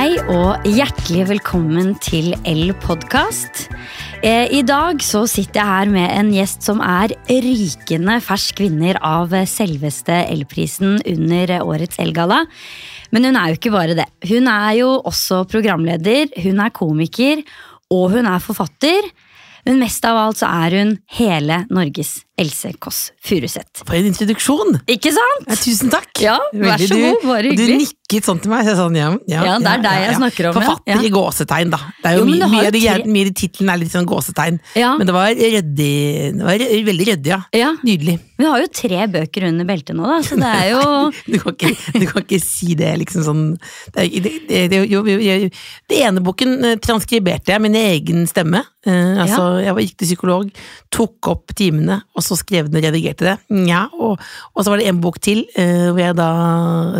Hei og hjertelig velkommen til L-podkast. Eh, I dag så sitter jeg her med en gjest som er rykende fersk vinner av selveste L-prisen under årets L-galla. Men hun er jo ikke bare det. Hun er jo også programleder, hun er komiker, og hun er forfatter. Men mest av alt så er hun hele Norges Else Kåss Furuseth. For en introduksjon! Ikke sant? Ja, tusen takk. Ja, vær så god, bare Du hyggelig. nikket sånn til meg. Så jeg sånn, ja, ja, Ja, det er deg jeg snakker om. Forfatter i gåsetegn, da. Det er jo, Jo, mye, mye, tre- mye i tittelen er litt sånn gåsetegn. Ja. Men det var ryddig. Det var veldig ryddig, ja. Ja. Nydelig. Vi har jo tre bøker under beltet nå, da, så det er jo Du kan ikke, du kan ikke si det, liksom sånn Det, det, det, jo, det ene boken eh, transkriberte jeg med min egen stemme. Uh, altså, Jeg var riktig psykolog, tok opp timene, og så skrev den og redigerte det. Nja, og, og så var det en bok til, uh, hvor jeg da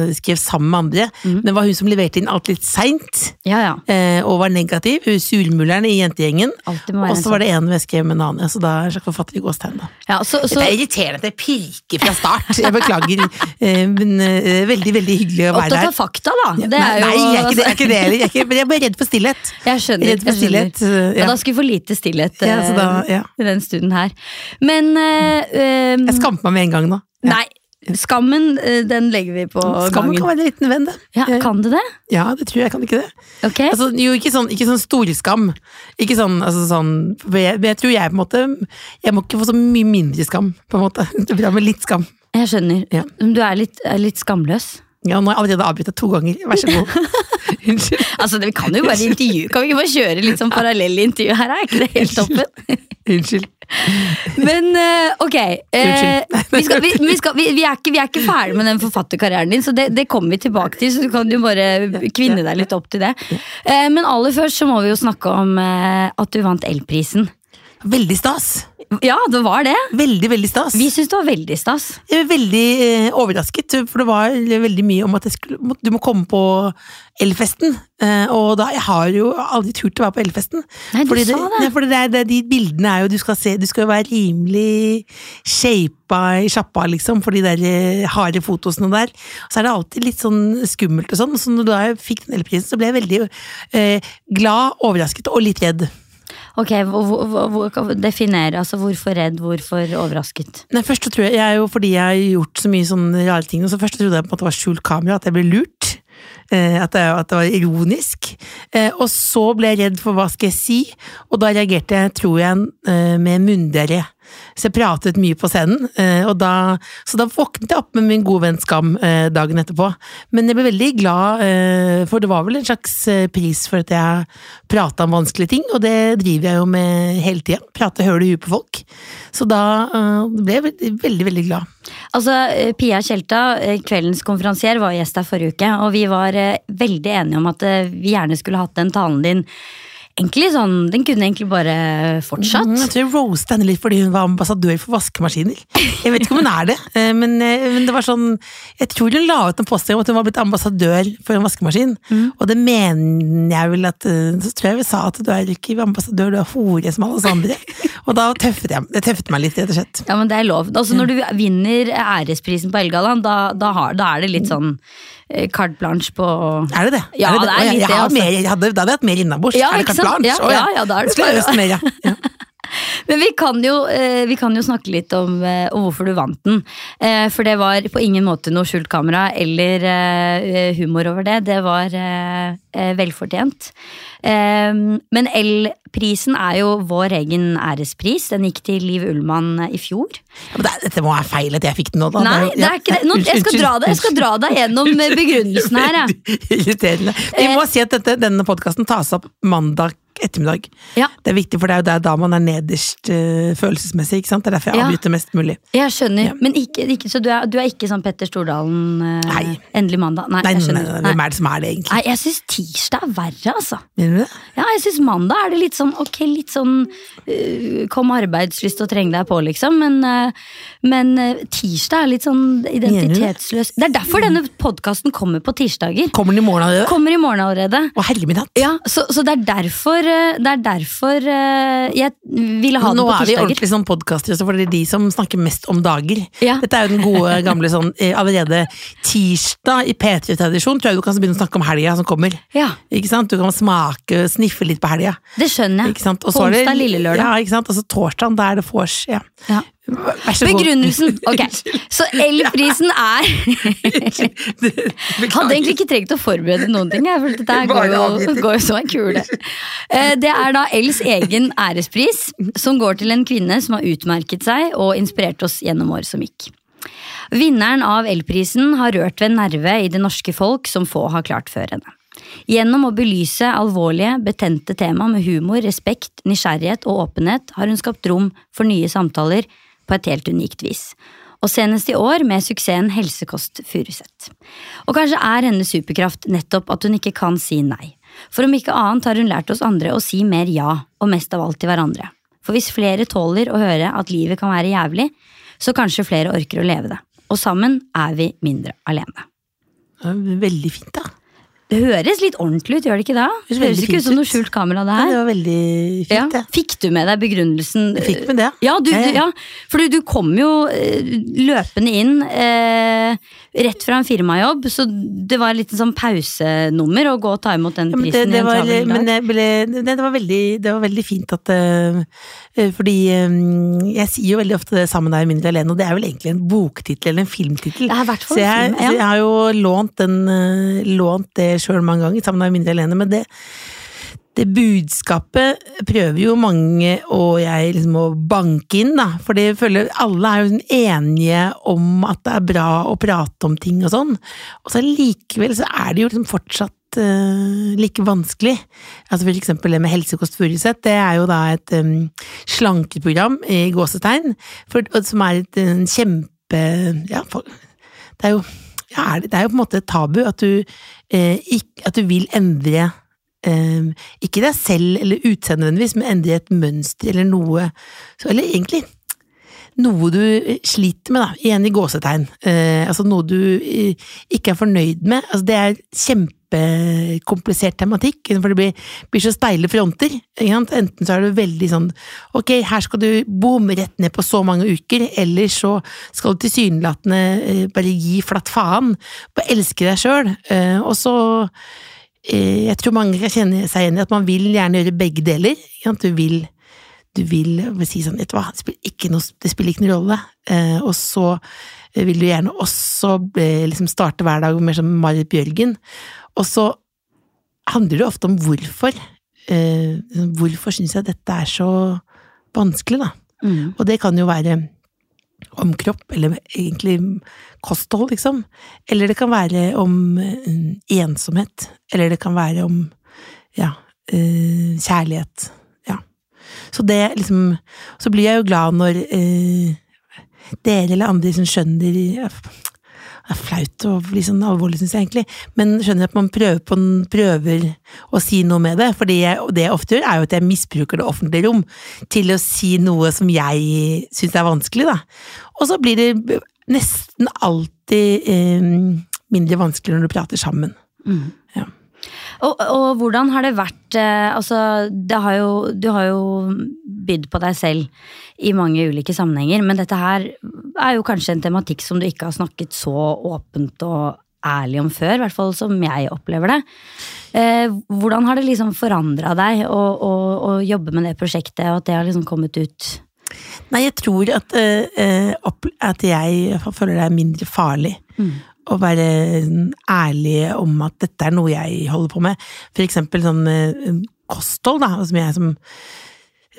eh, skrev sammen med andre. Mm. Men det var hun som leverte inn alt litt seint, Ja, ja. uh, og var negativ. Hun surmuleren i jentegjengen. Og så var det en hvor jeg skrev med en annen. Så da er jeg slags forfatter i gåstegn, ja så, så Det er irriterende at jeg pirker fra start. Jeg beklager, uh, men veldig, veldig hyggelig å være opptatt her. av fakta, da. Det nei, jo, nei, jeg er ikke det. Jeg er, ikke det heller. Jeg er, jeg er bare redd for stillhet. Jeg skjønner. Redd for stillhet. Ja. Da skal vi få lite stillhet så da, i den stunden her. Men eh, eh, Jeg skamper meg med en gang nå. Ja. Nei, skammen eh, den legger vi på Skammen gangen. kan være en liten venn, det. Ja, kan det det? ja, det tror jeg. Kan ikke det? Okay. Altså, jo, ikke sånn, ikke sånn storskam. Ikke sånn, altså sånn jeg, men jeg tror jeg på en måte Jeg må ikke få så mye mindre skam, på en måte. Det er bra med litt skam. Jeg skjønner. Ja. Du er litt, er litt skamløs. Ja, nå har jeg allerede avbrutt deg to ganger. Vær så god. Unnskyld. Altså, Vi kan jo bare intervjue. Kan vi ikke bare kjøre litt sånn parallelle intervju her? Er ikke det helt toppen? Unnskyld. Men eh, ok, eh, Unnskyld. vi, skal, vi, vi, skal, vi, vi, er ikke, vi er ikke ferdig med den forfatterkarrieren din, så det, det kommer vi tilbake til. Så du kan jo bare kvinne deg litt opp til det. Eh, men aller først så må vi jo snakke om at du vant L-prisen. Veldig stas. Ja, det var det. Veldig, veldig stas. Vi syns det var veldig stas. Jeg var veldig eh, overrasket, for det var veldig mye om at skulle, du må komme på Elfesten. Eh, og da, jeg har jo aldri turt å være på Elfesten. Nei, du Fordi sa det. Nei, fordi det det de bildene er jo Du skal se, du skal jo være rimelig shapa i sjappa, liksom, for de der eh, harde fotosene der. Så er det alltid litt sånn skummelt og sånn. Så da jeg fikk den Elprisen, så ble jeg veldig eh, glad, overrasket og litt redd. Ok, hvor, hvor, hvor, Definer. altså Hvorfor redd, hvorfor overrasket? Nei, først tror jeg, jeg er jo fordi jeg har gjort så mye sånne rare ting, så først trodde jeg på en måte det var skjult kamera, at jeg ble lurt. Eh, at, det, at det var ironisk. Eh, og så ble jeg redd for hva skal jeg si, og da reagerte jeg, tror jeg, eh, med munndiaré. Så jeg pratet mye på scenen, eh, da, så da våknet jeg opp med min gode venn Skam eh, dagen etterpå. Men jeg ble veldig glad, eh, for det var vel en slags pris for at jeg prata om vanskelige ting, og det driver jeg jo med hele tida. Prate høl i huet på folk. Så da ble jeg veldig, veldig, veldig glad. Altså, Pia Tjelta, kveldens konferansier, var gjest her forrige uke, og vi var veldig enige om at vi gjerne skulle hatt den talen din Egentlig sånn, Den kunne egentlig bare fortsatt. Mm, Jeg tror jeg roastet henne litt fordi hun var ambassadør for vaskemaskiner. Jeg vet ikke om hun er det, eh, men, eh, men det var sånn Jeg tror hun la ut en påstand om at hun var blitt ambassadør for en vaskemaskin. Og det mener jeg vel at eh, Så tror jeg vi sa at du er ikke ambassadør, du er hore som alle oss andre. Og da tøffet jeg det tøffet meg litt, rett og slett. Ja, men det er lov. Altså, Når du vinner æresprisen på Elgaland, da, da, har, da er det litt sånn eh, carte blanche på Er det det? Ja, er det er det er litt jeg det, altså. mer, jeg hadde, Da hadde jeg hatt mer innabords. Ja, er det carte blanche? Ja, ja, ja, da er det Skulle bare- øst mer, ja. Men vi kan jo, eh, vi kan jo snakke litt om, eh, om hvorfor du vant den. Eh, for det var på ingen måte noe skjult kamera eller humor over det. Det var velfortjent. Men L-prisen er jo vår egen ærespris. Den gikk til Liv Ullmann i fjor. Ja, men det, dette må være feil at jeg fikk den nå, da. Nei, det er ikke det. Nå, jeg, skal dra deg, jeg skal dra deg gjennom begrunnelsen her. Irriterende. Vi må si at dette, denne podkasten tas opp mandag ettermiddag. Ja. Det er viktig, for det er jo der da man er nederst uh, følelsesmessig. ikke sant? Det er derfor jeg Ja. mest mulig. Jeg skjønner, Ja. men ikke, ikke, så du er, du er ikke sånn Petter Stordalen uh, Nei. endelig mandag? Nei, Nei, nei, nei, hvem er det som er det, egentlig? Nei, jeg syns tirsdag er verre, altså. Mener du det? Ja, jeg syns mandag er det litt sånn ok, litt sånn uh, Kom arbeidslyst og treng deg på, liksom. Men, men tirsdag er litt sånn identitetsløs. Det er derfor denne podkasten kommer på tirsdager. Kommer den i morgen allerede? Kommer i morgen allerede. Å, herre min hatt! Ja, så, så det er derfor det er derfor eh, jeg ville ha den på er vi ordentlig sånn podkaster, for det er de som snakker mest om dager. Ja. Dette er jo den gode, gamle sånn eh, Allerede tirsdag i P3-tradisjon tror jeg du kan begynne å snakke om helga som kommer. Ja, Ikke sant? Du kan smake, sniffe litt på helga. det skjønner jeg. Ikke sant? Og På så det- onsdag, lille lørdag. Ja, ikke sant? Altså torsdag, da er det vors. Ja. Ja. Begrunnelsen! Ok, så elprisen er Hadde egentlig ikke trengt å forberede noen ting. Følte dette går jo, går jo som en kule. Eh, Det er da Els egen ærespris, som går til en kvinne som har utmerket seg og inspirert oss gjennom år som gikk. Vinneren av Elprisen har rørt ved en nerve i det norske folk som få har klart før henne. Gjennom å belyse alvorlige, betente tema med humor, respekt, nysgjerrighet og åpenhet har hun skapt rom for nye samtaler på et helt unikt vis. Og senest i år med suksessen Helsekost Furuset. Og kanskje er hennes superkraft nettopp at hun ikke kan si nei. For om ikke annet har hun lært oss andre å si mer ja, og mest av alt til hverandre. For hvis flere tåler å høre at livet kan være jævlig, så kanskje flere orker å leve det. Og sammen er vi mindre alene. Veldig fint, da. Det høres litt ordentlig ut, gjør det ikke da? Det Høres, høres ikke ut som noe skjult kamera, det Ja, det var veldig fint, Ja. det. Fikk du med deg begrunnelsen? Jeg fikk med det. Ja, du, Ja, du, ja. ja. for du, du kom jo eh, løpende inn eh, rett fra en firmajobb, så det var litt en sånn pausenummer å gå og ta imot den Ja, men det, prisen det, i en travel dag. ble, det, var veldig, det var veldig fint at eh, Fordi um, jeg sier jo veldig ofte det sammen er mindre alene, og det er vel egentlig en boktittel eller en filmtittel. Så jeg, film, ja. så jeg har jo lånt, den, uh, lånt det sjøl mange ganger, sammen er mindre alene, men det det budskapet prøver jo mange og jeg liksom å banke inn, da. For jeg føler alle er jo sånn enige om at det er bra å prate om ting og sånn. Og så likevel så er det jo liksom fortsatt eh, like vanskelig. Altså for eksempel det med Helsekost Furuset, det er jo da et um, slankeprogram i gåsetegn, for, som er et en kjempe Ja, for, det er jo er det, det er jo på en måte et tabu at du, eh, ikk- at du vil endre eh, ikke deg selv eller utseendet nødvendigvis, men endre et mønster eller noe så, Eller egentlig noe du eh, sliter med, da, igjen i gåsetegn. Eh, altså noe du eh, ikke er fornøyd med. Altså det er kjempekomplisert tematikk, for det blir, blir så steile fronter. Enten så er du veldig sånn ok, her skal du bomme rett ned på så mange uker, eller så skal du tilsynelatende eh, bare gi flatt faen. Bare elske deg sjøl. Eh, og så eh, Jeg tror mange kan kjenne seg igjen i at man vil gjerne gjøre begge deler. Du vil du vil si sånn, vet du hva, det spiller ikke noe, det spiller ikke noe rolle. Og så vil du gjerne også eh, liksom starte hver dag mer som Marit Bjørgen. Og så handler det ofte om hvorfor. Eh, hvorfor syns jeg dette er så vanskelig, da? Mm. Og det kan jo være om kropp, eller egentlig kosthold, liksom. Eller det kan være om eh, ensomhet. Eller det kan være om ja, eh, kjærlighet. Ja. Så det liksom Så blir jeg jo glad når eh, dere eller andre som skjønner Det er flaut og bli sånn alvorlig, syns jeg egentlig, men skjønner at man prøver, på, prøver å si noe med det. For det jeg ofte gjør, er jo at jeg misbruker det offentlige rom til å si noe som jeg syns er vanskelig, da. Og så blir det nesten alltid eh, mindre vanskelig når du prater sammen. Mm. Ja. Og, og hvordan har det vært eh, Altså, det har jo, du har jo bydd på deg selv i mange ulike sammenhenger, men dette her er jo kanskje en tematikk som du ikke har snakket så åpent og ærlig om før, i hvert fall som jeg opplever det. Eh, hvordan har det liksom forandra deg å, å, å jobbe med det prosjektet, og at det har liksom kommet ut? Nei, jeg tror at, opp, at jeg føler det er mindre farlig Mm. Å være ærlig om at dette er noe jeg holder på med. For eksempel sånn eh, kosthold, da, som jeg som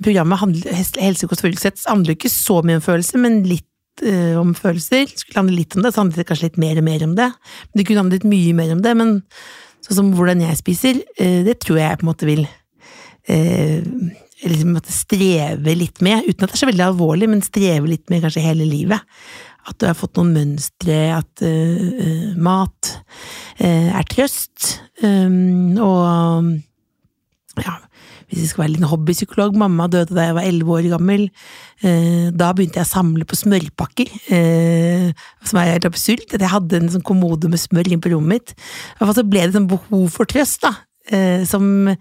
Programmet handler, Helsekost Furuset handler ikke så mye om følelser, men litt øh, om følelser. Skulle handle litt om det, så handlet det kanskje litt mer og mer om det. Det kunne handlet mye mer om det, men sånn som hvordan jeg spiser, øh, det tror jeg på en måte vil øh, liksom måtte streve litt med, uten at det er så veldig alvorlig, men streve litt med kanskje hele livet. At du har fått noen mønstre, at eh, mat uh, er trøst, um, og ja, hvis jeg skal være litt hobbypsykolog, mamma døde da jeg var elleve år gammel. Uh, da begynte jeg å samle på smørpakker, som er helt absurd. At jeg hadde en sånn kommode med smør inn på rommet mitt. I hvert fall så ble det sånn behov for trøst, da. som,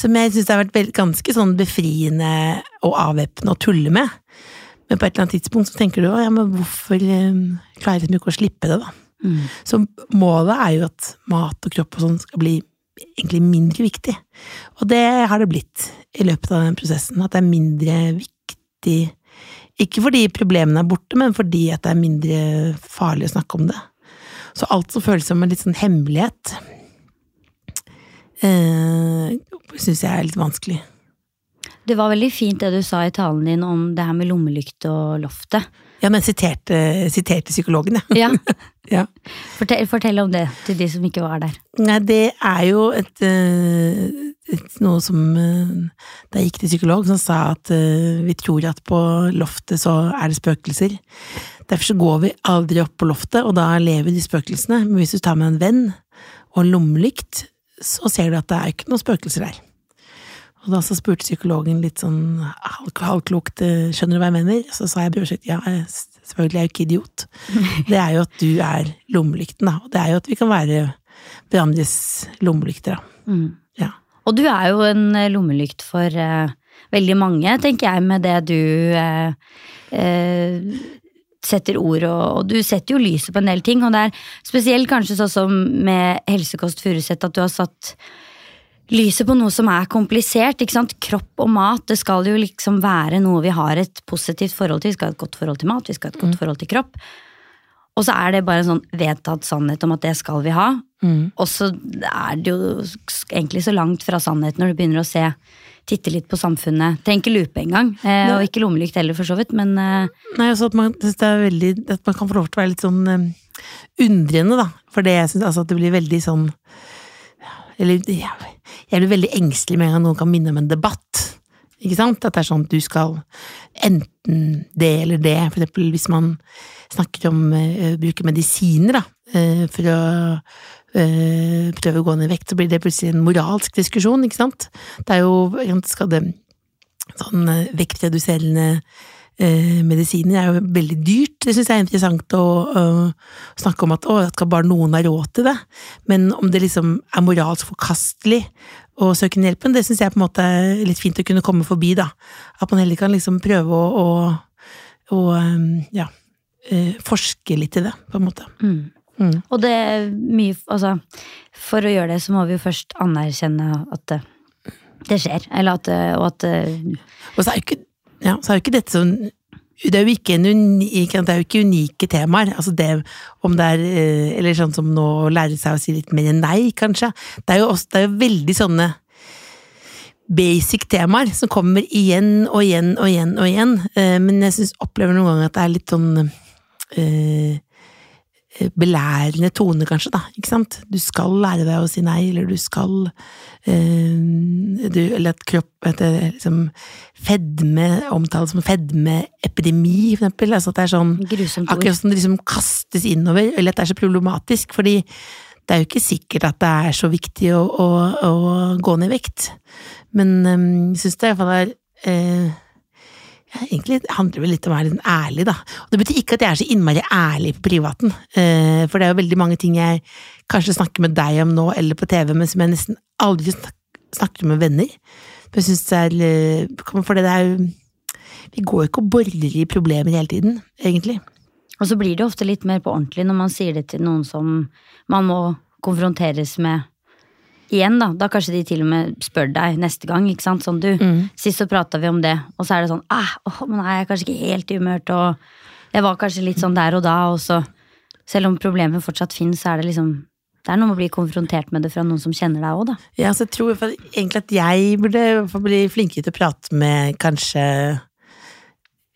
som jeg syns har vært ganske sånn befriende og avvæpnende å tulle med. Men på et eller annet tidspunkt så tenker du ja, men hvorfor eh, klarer jeg liksom ikke å slippe det, da? Mm. Så målet er jo at mat og kropp og sånn skal bli egentlig mindre viktig. Og det har det blitt i løpet av den prosessen. At det er mindre viktig Ikke fordi problemene er borte, men fordi at det er mindre farlig å snakke om det. Så alt som føles som en litt sånn hemmelighet, eh, syns jeg er litt vanskelig. Det var veldig fint det du sa i talen din om det her med lommelykt og loftet. Ja, men siterte, siterte psykologen. Ja. Ja. Fortell, fortell om det til de som ikke var der. Nei, det er jo et, eh, et noe som eh, Da jeg gikk til psykolog, som sa at eh, vi tror at på loftet så er det spøkelser. Derfor så går vi aldri opp på loftet, og da lever de spøkelsene. Men hvis du tar med en venn og en lommelykt, så ser du at det er ikke noen spøkelser der. Og da så spurte psykologen litt sånn halvklokt eh, skjønner du hva jeg mener? Så sa jeg brødsett ja, selvfølgelig er jeg jo ikke idiot. Det er jo at du er lommelykten, da. Og det er jo at vi kan være hverandres lommelykter, da. Mm. Ja. Og du er jo en eh, lommelykt for uh, veldig mange, tenker jeg, med det du uh, uh, setter ord og, og du setter jo lyset på en del ting. Og det er spesielt kanskje sånn som med Helsekost Furuset, at du har satt lyset på noe som er komplisert. ikke sant? Kropp og mat, det skal jo liksom være noe vi har et positivt forhold til. Vi skal ha et godt forhold til mat, vi skal ha et godt forhold til kropp. Og så er det bare en sånn vedtatt sannhet om at det skal vi ha. Mm. Og så er det jo egentlig så langt fra sannheten når du begynner å se, titte litt på samfunnet. Trenger ikke lupe engang, eh, og ikke lommelykt heller, for så vidt, men eh, Nei, altså at man, synes det er veldig, at man kan få lov til å være litt sånn eh, undrende, da. For det jeg synes, altså at det blir veldig sånn Eller jeg, jeg blir veldig engstelig med en gang noen kan minne om en debatt. Ikke sant? At det er sånn at du skal enten det eller det. For eksempel hvis man snakker om å bruke medisiner, da, uh, for å uh, prøve å gå ned i vekt, så blir det plutselig en moralsk diskusjon, ikke sant? Det er jo Skal det sånn eh, vektreduserende eh, medisiner er jo veldig dyrt. Det syns jeg er interessant å, å snakke om at å, skal bare noen ha råd til det? Men om det liksom er moralsk forkastelig å søke den hjelpen, det syns jeg på en måte er litt fint å kunne komme forbi, da. At man heller kan liksom prøve å, å, å ja, eh, forske litt i det, på en måte. mm. Mm. Og det er mye Altså, for å gjøre det, så må vi jo først anerkjenne at det, det skjer. Eller at Og at det, Og så er jo ikke, ja, så er jo ikke dette sånn det er jo ikke, unik, det er jo ikke unike temaer. Altså det om det er eh, Eller sånn som nå å lære seg å si litt mer nei, kanskje. Det er jo, også, det er jo veldig sånne basic temaer som kommer igjen og igjen og igjen og igjen. Eh, Men jeg synes, opplever noen ganger at det er litt sånn eh, belærende tone, kanskje, da. Ikke sant? Du skal lære deg å si nei, eller du skal øh, du, Eller at kropp at det, liksom Fedme omtales som fedmeepidemi, for eksempel. Altså at det er sånn. Akkurat som det liksom kastes innover, eller at det er så problematisk, fordi det er jo ikke sikkert at det er så viktig å, å, å gå ned i vekt. Men um, jeg syns det i hvert fall er eh, ja, Egentlig handler det vel litt om å være litt ærlig, da. Og det betyr ikke at jeg er så innmari ærlig på privaten, eh, for det er jo veldig mange ting jeg kanskje snakker med deg om nå, eller på TV, men som jeg nesten aldri snak snakker med venner. For jeg synes det er For det er jo Vi går jo ikke og borer i problemer hele tiden, egentlig. Og så blir det ofte litt mer på ordentlig når man sier det til noen som man må konfronteres med igjen, da. Da kanskje de til og med spør deg neste gang, ikke sant. Sånn du, sist så prata vi om det, og så er det sånn ah, åh, men nei, jeg er kanskje ikke helt i humøret, og jeg var kanskje litt sånn der og da, og så Selv om problemet fortsatt finnes, så er det liksom Det er noe med å bli konfrontert med det fra noen som kjenner deg òg, da. Ja, så jeg tror egentlig at jeg burde bli flinkere til å prate med kanskje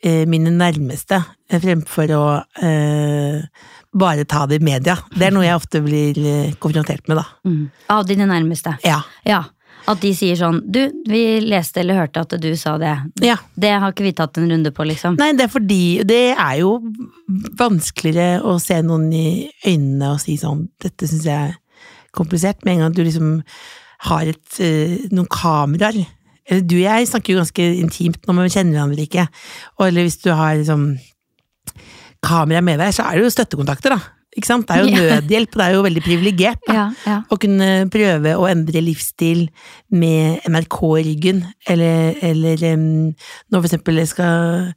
mine nærmeste, eh, fremfor å eh, bare ta det i media. Det er noe jeg ofte blir eh, konfrontert med, da. Mm. Av dine nærmeste. Ja. Ja. At de sier sånn Du, vi leste eller hørte at du sa det. ja. Det har ikke vi tatt en runde på, liksom. Nei, det er fordi Det er jo vanskeligere å se noen i øynene og si sånn Dette syns jeg er komplisert. Med en gang du liksom har et, eh, noen kameraer du og jeg snakker jo ganske intimt nå, men vi kjenner hverandre ikke. Eller hvis du har liksom kamera med deg, så er det jo støttekontakter, da. Ikke sant? Det er jo nødhjelp, og det er jo veldig privilegert. Ja, ja. Å kunne prøve å endre livsstil med NRK i ryggen, eller, eller um, når for eksempel jeg skal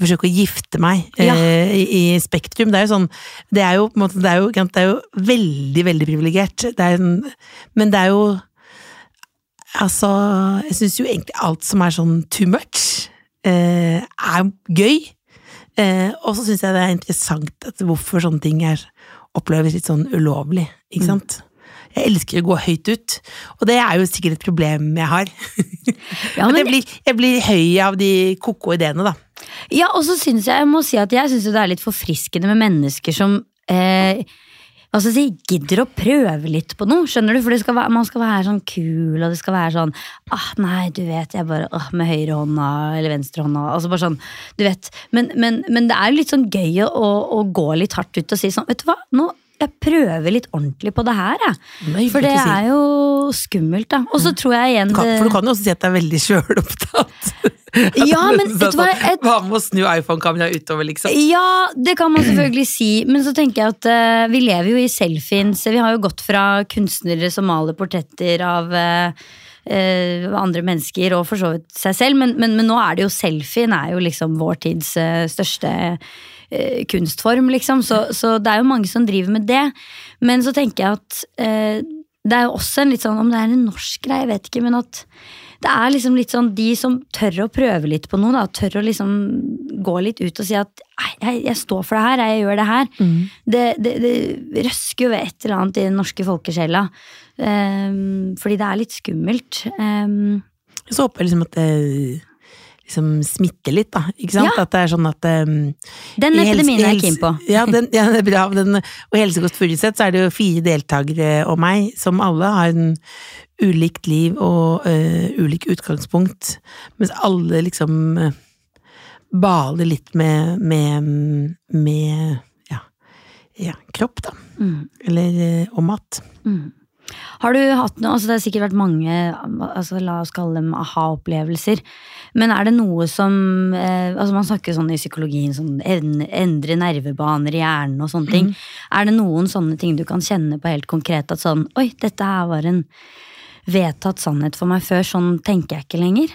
forsøke å gifte meg Ja. uh, i, i Spektrum. Det er jo sånn Det er jo, på en måte, det er jo, det er jo veldig, veldig privilegert. Det er Men det er jo Altså, jeg syns jo egentlig alt som er sånn too much, eh, er gøy. Eh, og så syns jeg det er interessant at hvorfor sånne ting er, oppleves litt sånn ulovlig, ikke sant? Jeg elsker å gå høyt ut, og det er jo sikkert et problem jeg har. Ja, men, jeg, blir, jeg blir høy av de ko-ko ideene, da. ja, og så syns jeg jeg må si at jeg syns det er litt forfriskende med mennesker som eh, jeg si, gidder å prøve litt på noe, skjønner du? For skal være, man skal være sånn kul, og det skal være sånn ah, nei, du vet, jeg bare ah, med høyrehånda eller venstrehånda. Altså bare sånn, du vet. Men, men, men det er litt sånn gøy å, å gå litt hardt ut og si sånn, vet du hva, nå jeg prøver litt ordentlig på det her, jeg. Er For det si. er jo skummelt, da. Og så tror jeg igjen kan, det- for du kan jo også si at det er veldig sjølopptatt. Ja, men vet du hva, jeg- Hva med å snu iPhone-kameraet utover, liksom? Ja, det kan man selvfølgelig si, men så tenker jeg at uh, vi lever jo i selfies. Vi har jo gått fra kunstnere som maler portretter av uh, andre mennesker og for så vidt seg selv, men, men, men nå er det jo selfien er jo liksom vår tids største eh, kunstform, liksom. Så, så det er jo mange som driver med det. Men så tenker jeg at eh, det er jo også en litt sånn, om det er en norsk greie, jeg vet ikke, men at det er liksom litt sånn de som tør å prøve litt på noe, da, tør å liksom gå litt ut og si at «Nei, jeg, jeg står for det her, jeg gjør det her. Det, det, det røsker jo ved et eller annet i den norske folkesjela. Um, fordi det er litt skummelt. Um, Så håper jeg liksom at det liksom smitter litt, da. Ikke sant? Ja. At det er sånn at um, den epidemien er jeg keen på. Ja, den, ja, det er bra. Den, og i Helsekost Furuseth så er det jo fire deltakere og meg, som alle har en ulikt liv og uh, ulik utgangspunkt, mens alle liksom uh, baler litt med, med, med ja, ja, kropp, da. Mm, Eller uh, og mat. mm. Har du hatt noe, altså Det har sikkert vært mange altså la oss kalle dem aha-opplevelser. Men er det noe som eh, altså Man snakker sånn i psykologien sånn en- endre nervebaner i hjernen og sånne ting. Er det noen sånne ting du kan kjenne på helt konkret at sånn Oi, dette her var en vedtatt sannhet for meg før, sånn tenker jeg ikke lenger.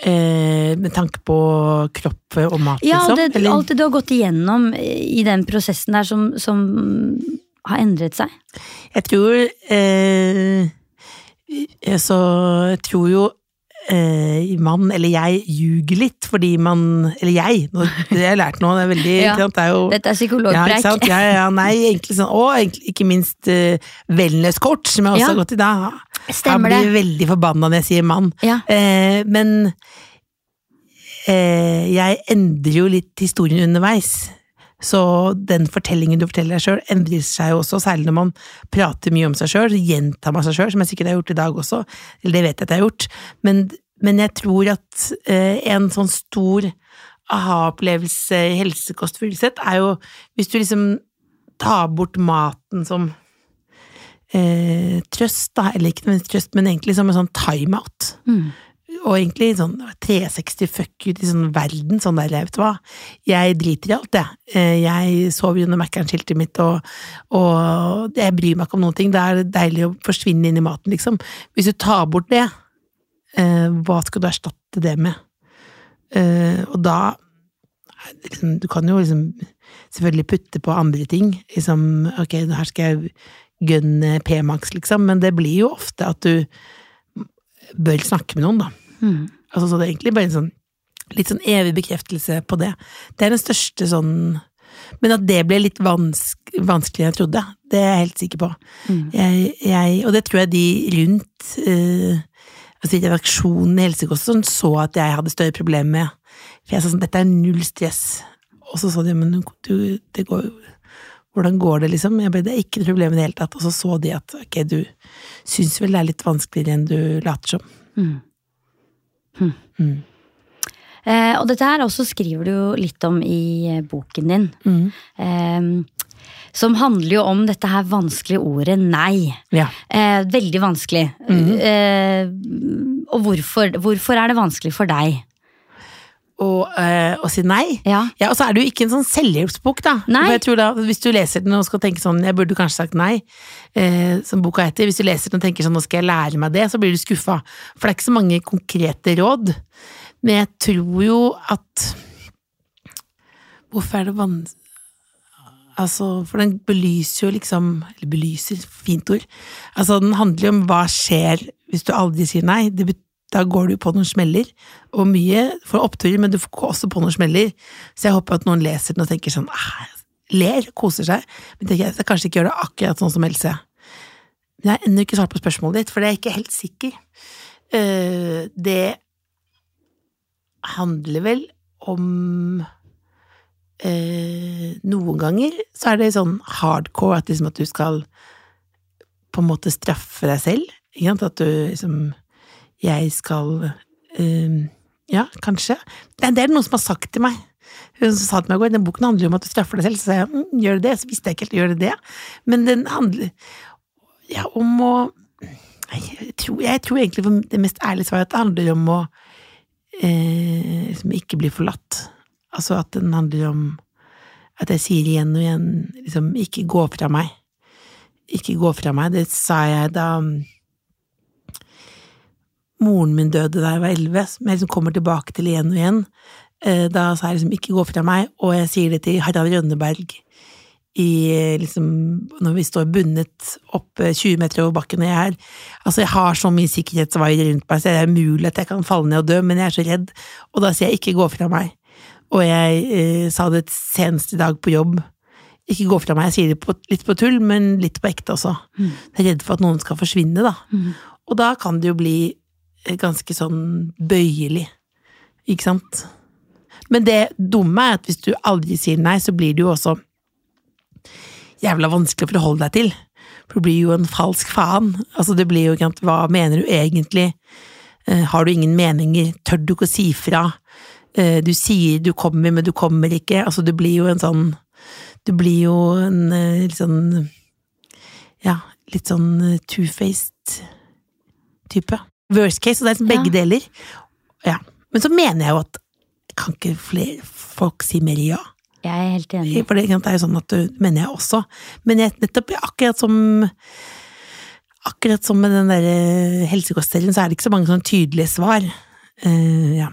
Eh, med tanke på kropp og mat, Ja, liksom? det, Eller- alt det du har gått igjennom i den prosessen der som, som har endret seg. Jeg tror eh, Så jeg tror jo eh, man, eller jeg, ljuger litt fordi man Eller jeg, nå, det har jeg lært nå, det er veldig Ja, sant, det er jo, Dette er ja, psykologpreik. sant? Ja, ja, nei, egentlig sånn, og egentlig, ikke minst uh, wellness-coach, som jeg også Ja. har gått i da. Stemmer jeg det. blir veldig forbanna når jeg sier mann. Ja. Eh, men eh, jeg endrer jo litt historien underveis. Så den fortellingen du forteller deg sjøl, endrer seg jo også, særlig når man prater mye om seg sjøl, gjentar man seg sjøl, som jeg sikkert har gjort i dag også, eller det vet jeg at jeg har gjort, men, men jeg tror at eh, en sånn stor aha-opplevelse i helsekost Furuseth er jo hvis du liksom tar bort maten som eh, trøst, da, eller ikke nødvendigvis trøst, men egentlig som en sånn timeout. Mm. Og egentlig sånn 360 fuck ut i sånn verden, sånn der, vet du hva. Jeg driter i alt, jeg. Eh, Jeg sover under Mækkern-skiltet mitt, og, og jeg bryr meg ikke om noen ting. Det er deilig å forsvinne inn i maten, liksom. Hvis du tar bort det, eh, hva skal du erstatte det med? Eh, Og da liksom, Du kan jo liksom selvfølgelig putte på andre ting. Liksom, ok, her skal jeg gunne P-Max, liksom, men det blir jo ofte at du bør snakke med noen, da. Mm. Altså, så det er egentlig bare en sånn litt sånn evig bekreftelse på det. Det er den største sånn Men at det ble litt vansk, vanskeligere enn jeg trodde, det er jeg helt sikker på. Mm. Jeg, jeg, og det tror jeg de rundt uh, altså redaksjonen i Helsekost sånn, så at jeg hadde større problemer med. For jeg sa sånn, dette er null stress. Og så sa de, men du, det går jo hvordan går det, liksom? Jeg ble, det er ikke noe problem i det hele tatt. Og så så de at ok, du syns vel det er litt vanskeligere enn du later som. Mm. Mm. Eh, og dette her også skriver du jo litt om i eh, boken din. Mm. Eh, som handler jo om dette her vanskelige ordet nei. Ja. Eh, veldig vanskelig. Mhm. Eh, og hvorfor, hvorfor er det vanskelig for deg? Eh, å si nei. Ja. Ja, Og så er det jo ikke en sånn selvhjelpsbok, da. For jeg tror da, Hvis du leser den og skal tenke sånn, jeg burde kanskje sagt nei, eh, som boka heter, hvis du leser den og tenker sånn, nå skal jeg lære meg det, så blir du skuffa. For det er ikke så mange konkrete råd. Men jeg tror jo at Hvorfor er det vanskelig Altså, for den belyser jo liksom Eller belyser, fint ord. Altså, den handler jo om hva skjer hvis du aldri sier nei. Det, bet- da går du på noen smeller, og mye får oppturer, men du får også på noen smeller. Så jeg håper at noen leser den og tenker sånn ah, Ler, koser seg. Men tenker jeg, jeg kanskje ikke gjør det akkurat sånn som Else. Men jeg har ennå ikke svart på spørsmålet ditt, for det er jeg ikke helt sikker. Eh, det handler vel om eh, Noen ganger så er det sånn hardcore at, liksom at du skal på en måte straffe deg selv. At du liksom Jeg skal eh, Ja, kanskje. Det, er det noen som har sagt til meg. Hun sa til meg i går den boken handler jo om at du straffer deg selv, så jeg mm, gjør det det? Så visste jeg ikke helt gjør det det. Men den handler ja, om å jeg tror, jeg tror egentlig for det mest ærlige svaret at det handler om å eh, liksom ikke bli forlatt. Altså at den handler om at jeg sier igjen og igjen liksom ikke gå fra meg. Ikke gå fra meg. Det sa jeg da moren min døde da jeg var elleve, som jeg liksom kommer tilbake til igjen og igjen. Eh, Da sa jeg liksom ikke gå fra meg, og jeg sier det til Harald Rønneberg i liksom Når vi står bundet opp eh, 20 meter over bakken, og jeg er Altså, jeg har så mye sikkerhetsvaier rundt meg, så det er mulig at jeg kan falle ned og dø, men jeg er så redd, og da sier jeg ikke gå fra meg. Og jeg eh, sa det senest i dag på jobb. Ikke gå fra meg, jeg sier det på, litt på tull, men litt på ekte også. Mm. Jeg er redd for at noen skal forsvinne, da. Mm. Og da kan det jo bli eh, ganske sånn bøyelig, ikke sant? Men det dumme er at hvis du aldri sier nei, så blir det jo også jævla vanskelig å forholde deg til. For du blir jo en falsk faen. Altså, det blir jo ikke sant, hva mener du egentlig? Eh, har du ingen meninger? Tør du ikke å si fra? Eh, du sier du kommer, men du kommer ikke. Altså, du blir jo en sånn Du blir jo en eh, litt sånn Ja, litt sånn two-faced type. Worst case, og det er liksom Ja. begge deler. Ja. Men så mener jeg jo at kan ikke flere folk si mer ja? Jeg er helt enig. For det, er jo sånn at du mener jeg også. Men jeg, nettopp akkurat som Akkurat som med den der helsekostserien, så er det ikke så mange sånn tydelige svar. Uh, ja.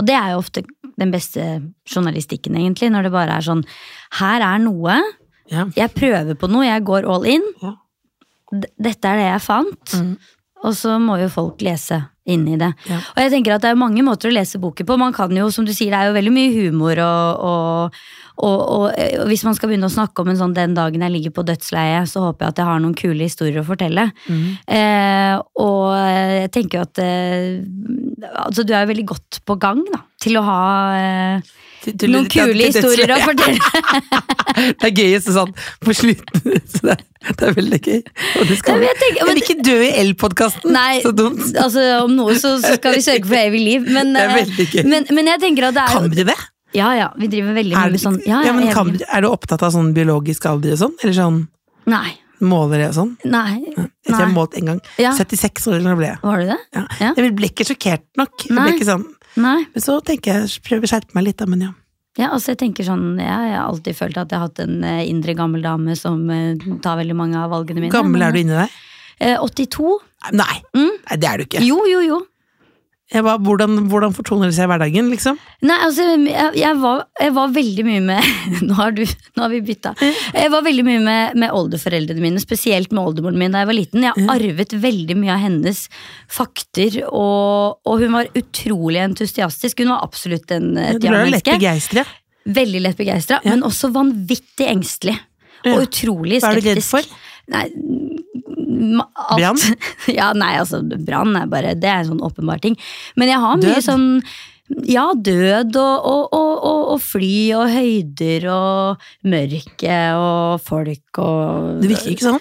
Og det er jo ofte den beste journalistikken, egentlig, når det bare er sånn Her er noe, ja. jeg prøver på noe, jeg går all in. Ja. Dette er det jeg fant. Mm. Og så må jo folk lese inn i det. Ja. Og jeg tenker at det er mange måter å lese boker på. Man kan jo, som du sier, det er jo veldig mye humor, og, og, og, og, og hvis man skal begynne å snakke om en sånn 'den dagen jeg ligger på dødsleiet', så håper jeg at jeg har noen kule historier å fortelle. Mm. Eh, og jeg tenker jo at eh, altså du er jo veldig godt på gang da, til å ha eh, noen kule historier å fortelle. Det er gøyest sånn på slutten. Så det, det er veldig gøy. Og det skal Nei, men jeg tenker- Jeg vil ikke dø i L-podkasten! Nei, Så dumt. altså om noe så, så skal vi sørge for evig liv. Men, Det er eh, veldig gøy. men, men jeg tenker at det er Kan vi det? Ja, ja, vi driver veldig mye med sånn ja, ja, men kan, er du opptatt av sånn biologisk alder og sånn? Eller sånn Nei. måler det og sånn? Nei. Jeg tror jeg har målt en gang. Ja. 76 år eller noe ble jeg. Var du det? Ja. Ja. Jeg ble ikke sjokkert nok. Jeg ble ikke sånn. Nei. Men så tenker jeg, prøver å skjerpe meg litt, da, men ja. Ja, altså jeg tenker sånn, ja, jeg har alltid følt at jeg har hatt en eh, indre gammel dame som eh, tar veldig mange av valgene mine. Gammel er du inni deg? Eh, 82? Nei, Mm. nei, det er du ikke. Jo, jo, jo. Bare, hvordan, hvordan fortoner det seg i hverdagen, liksom? Nei, altså, jeg, jeg, var, jeg var veldig mye med Nå har, du, nå har vi bytta. Jeg var veldig mye med, med oldeforeldrene mine, spesielt med oldemoren min da jeg var liten. Jeg arvet veldig mye av hennes fakter, og, og hun var utrolig entusiastisk. Hun var absolutt en, tiamenneske. Begeistret. Veldig lett begeistra, Ja. men også vanvittig engstelig. Ja. Og utrolig skeptisk. Hva er du redd for? Nei. Brann? ja, nei, altså brann er bare Det er en sånn åpenbar ting. Men jeg har mye Død? sånn ja, død og, og, og, og, fly og høyder og mørke og folk og Det virker ikke sånn.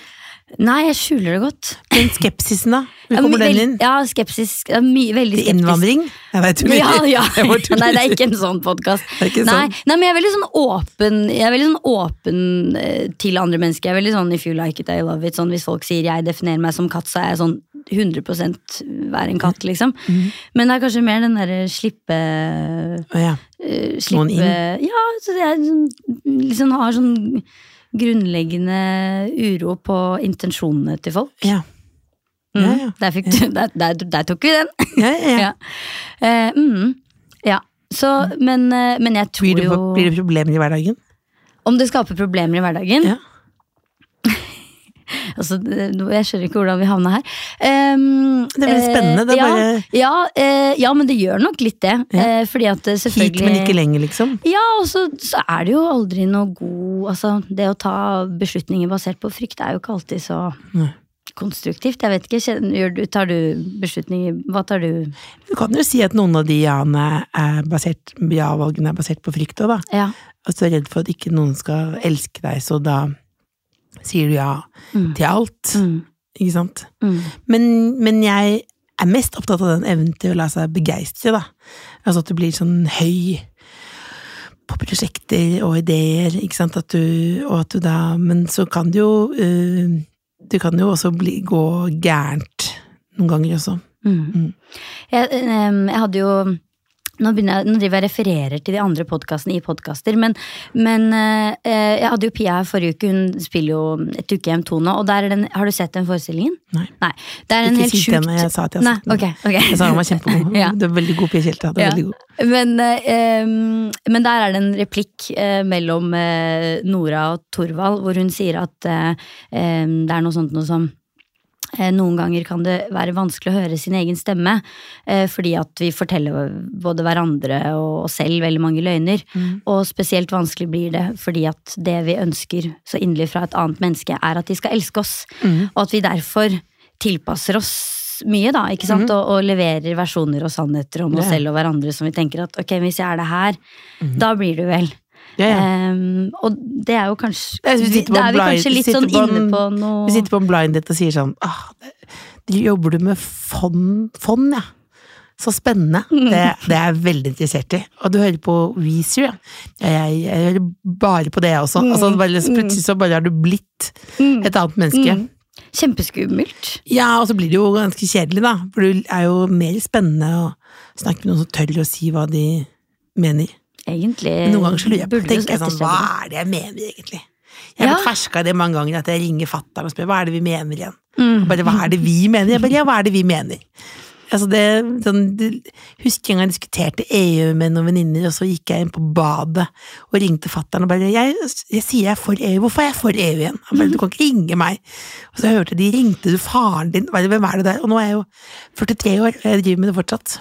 Nei, jeg skjuler det godt. Den skepsisen, da? Hvor kommer ja, den inn? Ja, skepsis. Ja, my, veldig skeptisk. innvandring? Jeg vet du Ja, ja. Jeg. Nei, det er ikke en sånn podkast. Nei, sånn. nei, men jeg er veldig sånn åpen Jeg er veldig sånn åpen eh, til andre mennesker. Jeg er veldig sånn if you like it, I love it. Sånn, hvis folk sier jeg definerer meg som katt, så er jeg sånn 100% være en katt, liksom. Men det er kanskje mer den derre slippe oh, ja. Slippe Noen inn? Ja, så er sånn, liksom har sånn grunnleggende uro på intensjonene til folk. Ja. Mm. Ja, ja. Der, fikk du, der, der, der tok vi den! Ja, ja, ja. Eh, mm, ja. Så, men, eh, men jeg tror Blir, det, jo blir det problemer i hverdagen? Om det skaper problemer i hverdagen Ja. altså, Jeg skjønner ikke hvordan vi havna her. Um, Det blir spennende, det er ja, bare- ja, uh, ja, men det gjør nok litt det. Ja. Uh, fordi at selvfølgelig Hit, men ikke lenger, liksom? Ja, og så, så er det jo aldri noe god Altså, det å ta beslutninger basert på frykt er jo ikke alltid så Nei. konstruktivt. Jeg vet ikke, tar du beslutninger Hva tar du Du kan jo si at noen av de ja-valgene er ja-valgene er basert på frykt òg, da. Ja. Altså er redd for at ikke noen skal elske deg, så da sier du ja Mm. til alt. Mm. Ikke sant? Mm. Men, men jeg er mest opptatt av den evnen til å la seg begeistre, da. Altså at du blir sånn høy på prosjekter og ideer, ikke sant, at du, og at du da Men så kan det jo uh, Du kan jo også bli, gå gærent noen ganger også. Mm. Mm. Jeg, em, jeg hadde jo nå, begynner jeg, nå driver jeg refererer til de andre podkastene i podkaster, men, men eh, jeg hadde jo Pia her forrige uke, hun spiller jo Et ukehjem 2 nå, og der er den, har du sett den forestillingen? Nei. Det er en Ikke helt sjukt henne, jeg sa at jeg har Nei, sett den. ok, ok. Jeg sa den var kjempegod. Ja. Du er veldig god, Pia Kjelte. Ja. veldig god. Men, eh, men der er det en replikk eh, mellom eh, Nora og Torvald, hvor hun sier at eh, det er noe sånt noe som eh, noen ganger kan det være vanskelig å høre sin egen stemme, eh, fordi at vi forteller både hverandre og oss selv veldig mange løgner. Mm. Og spesielt vanskelig blir det fordi at det vi ønsker så inderlig fra et annet menneske, er at de skal elske oss. Mm. Og at vi derfor tilpasser oss mye, da, ikke sant? Og, og leverer versjoner og sannheter om oss Ja. selv og hverandre som vi tenker at ok, hvis jeg er det her, da blir du vel. Ja, ja. Ehm, og det er jo kanskje ja, vi Da er vi blind- kanskje litt sånn på en- inne på noe Vi sitter på en blind date og sier sånn ah, det, det Jobber du med fond, fond ja? Så spennende. Det, det er jeg veldig interessert i. Og du hører på Weezer, ja. Jeg, jeg hører bare på det, jeg også. Altså, bare, plutselig så bare har du blitt Mm. et annet menneske. Mm. Kjempeskummelt. Ja, og så blir det jo ganske kjedelig, da. For det er jo mer spennende å snakke med noen som tør å si hva de mener. Egentlig noen ganger så lurer jeg på, tenker sånn, hva er det jeg mener egentlig? Jeg har Ja. blitt ferska i det mange ganger, at jeg ringer fatter'n og spør hva er det vi mener igjen. Mm. Bare hva er det vi mener? Jeg bare, ja, hva er det vi mener? Altså det, sånn, det, husker en gang jeg diskuterte EU med noen venninner, og så gikk jeg inn på badet og ringte fatter'n og bare jeg, jeg sier jeg er for EU, hvorfor er jeg for EU igjen? Han bare, du kan ikke ringe meg. Og så hørte de ringte du faren din, bare, hvem er det der? Og nå er jeg jo 43 år, og jeg driver med det fortsatt.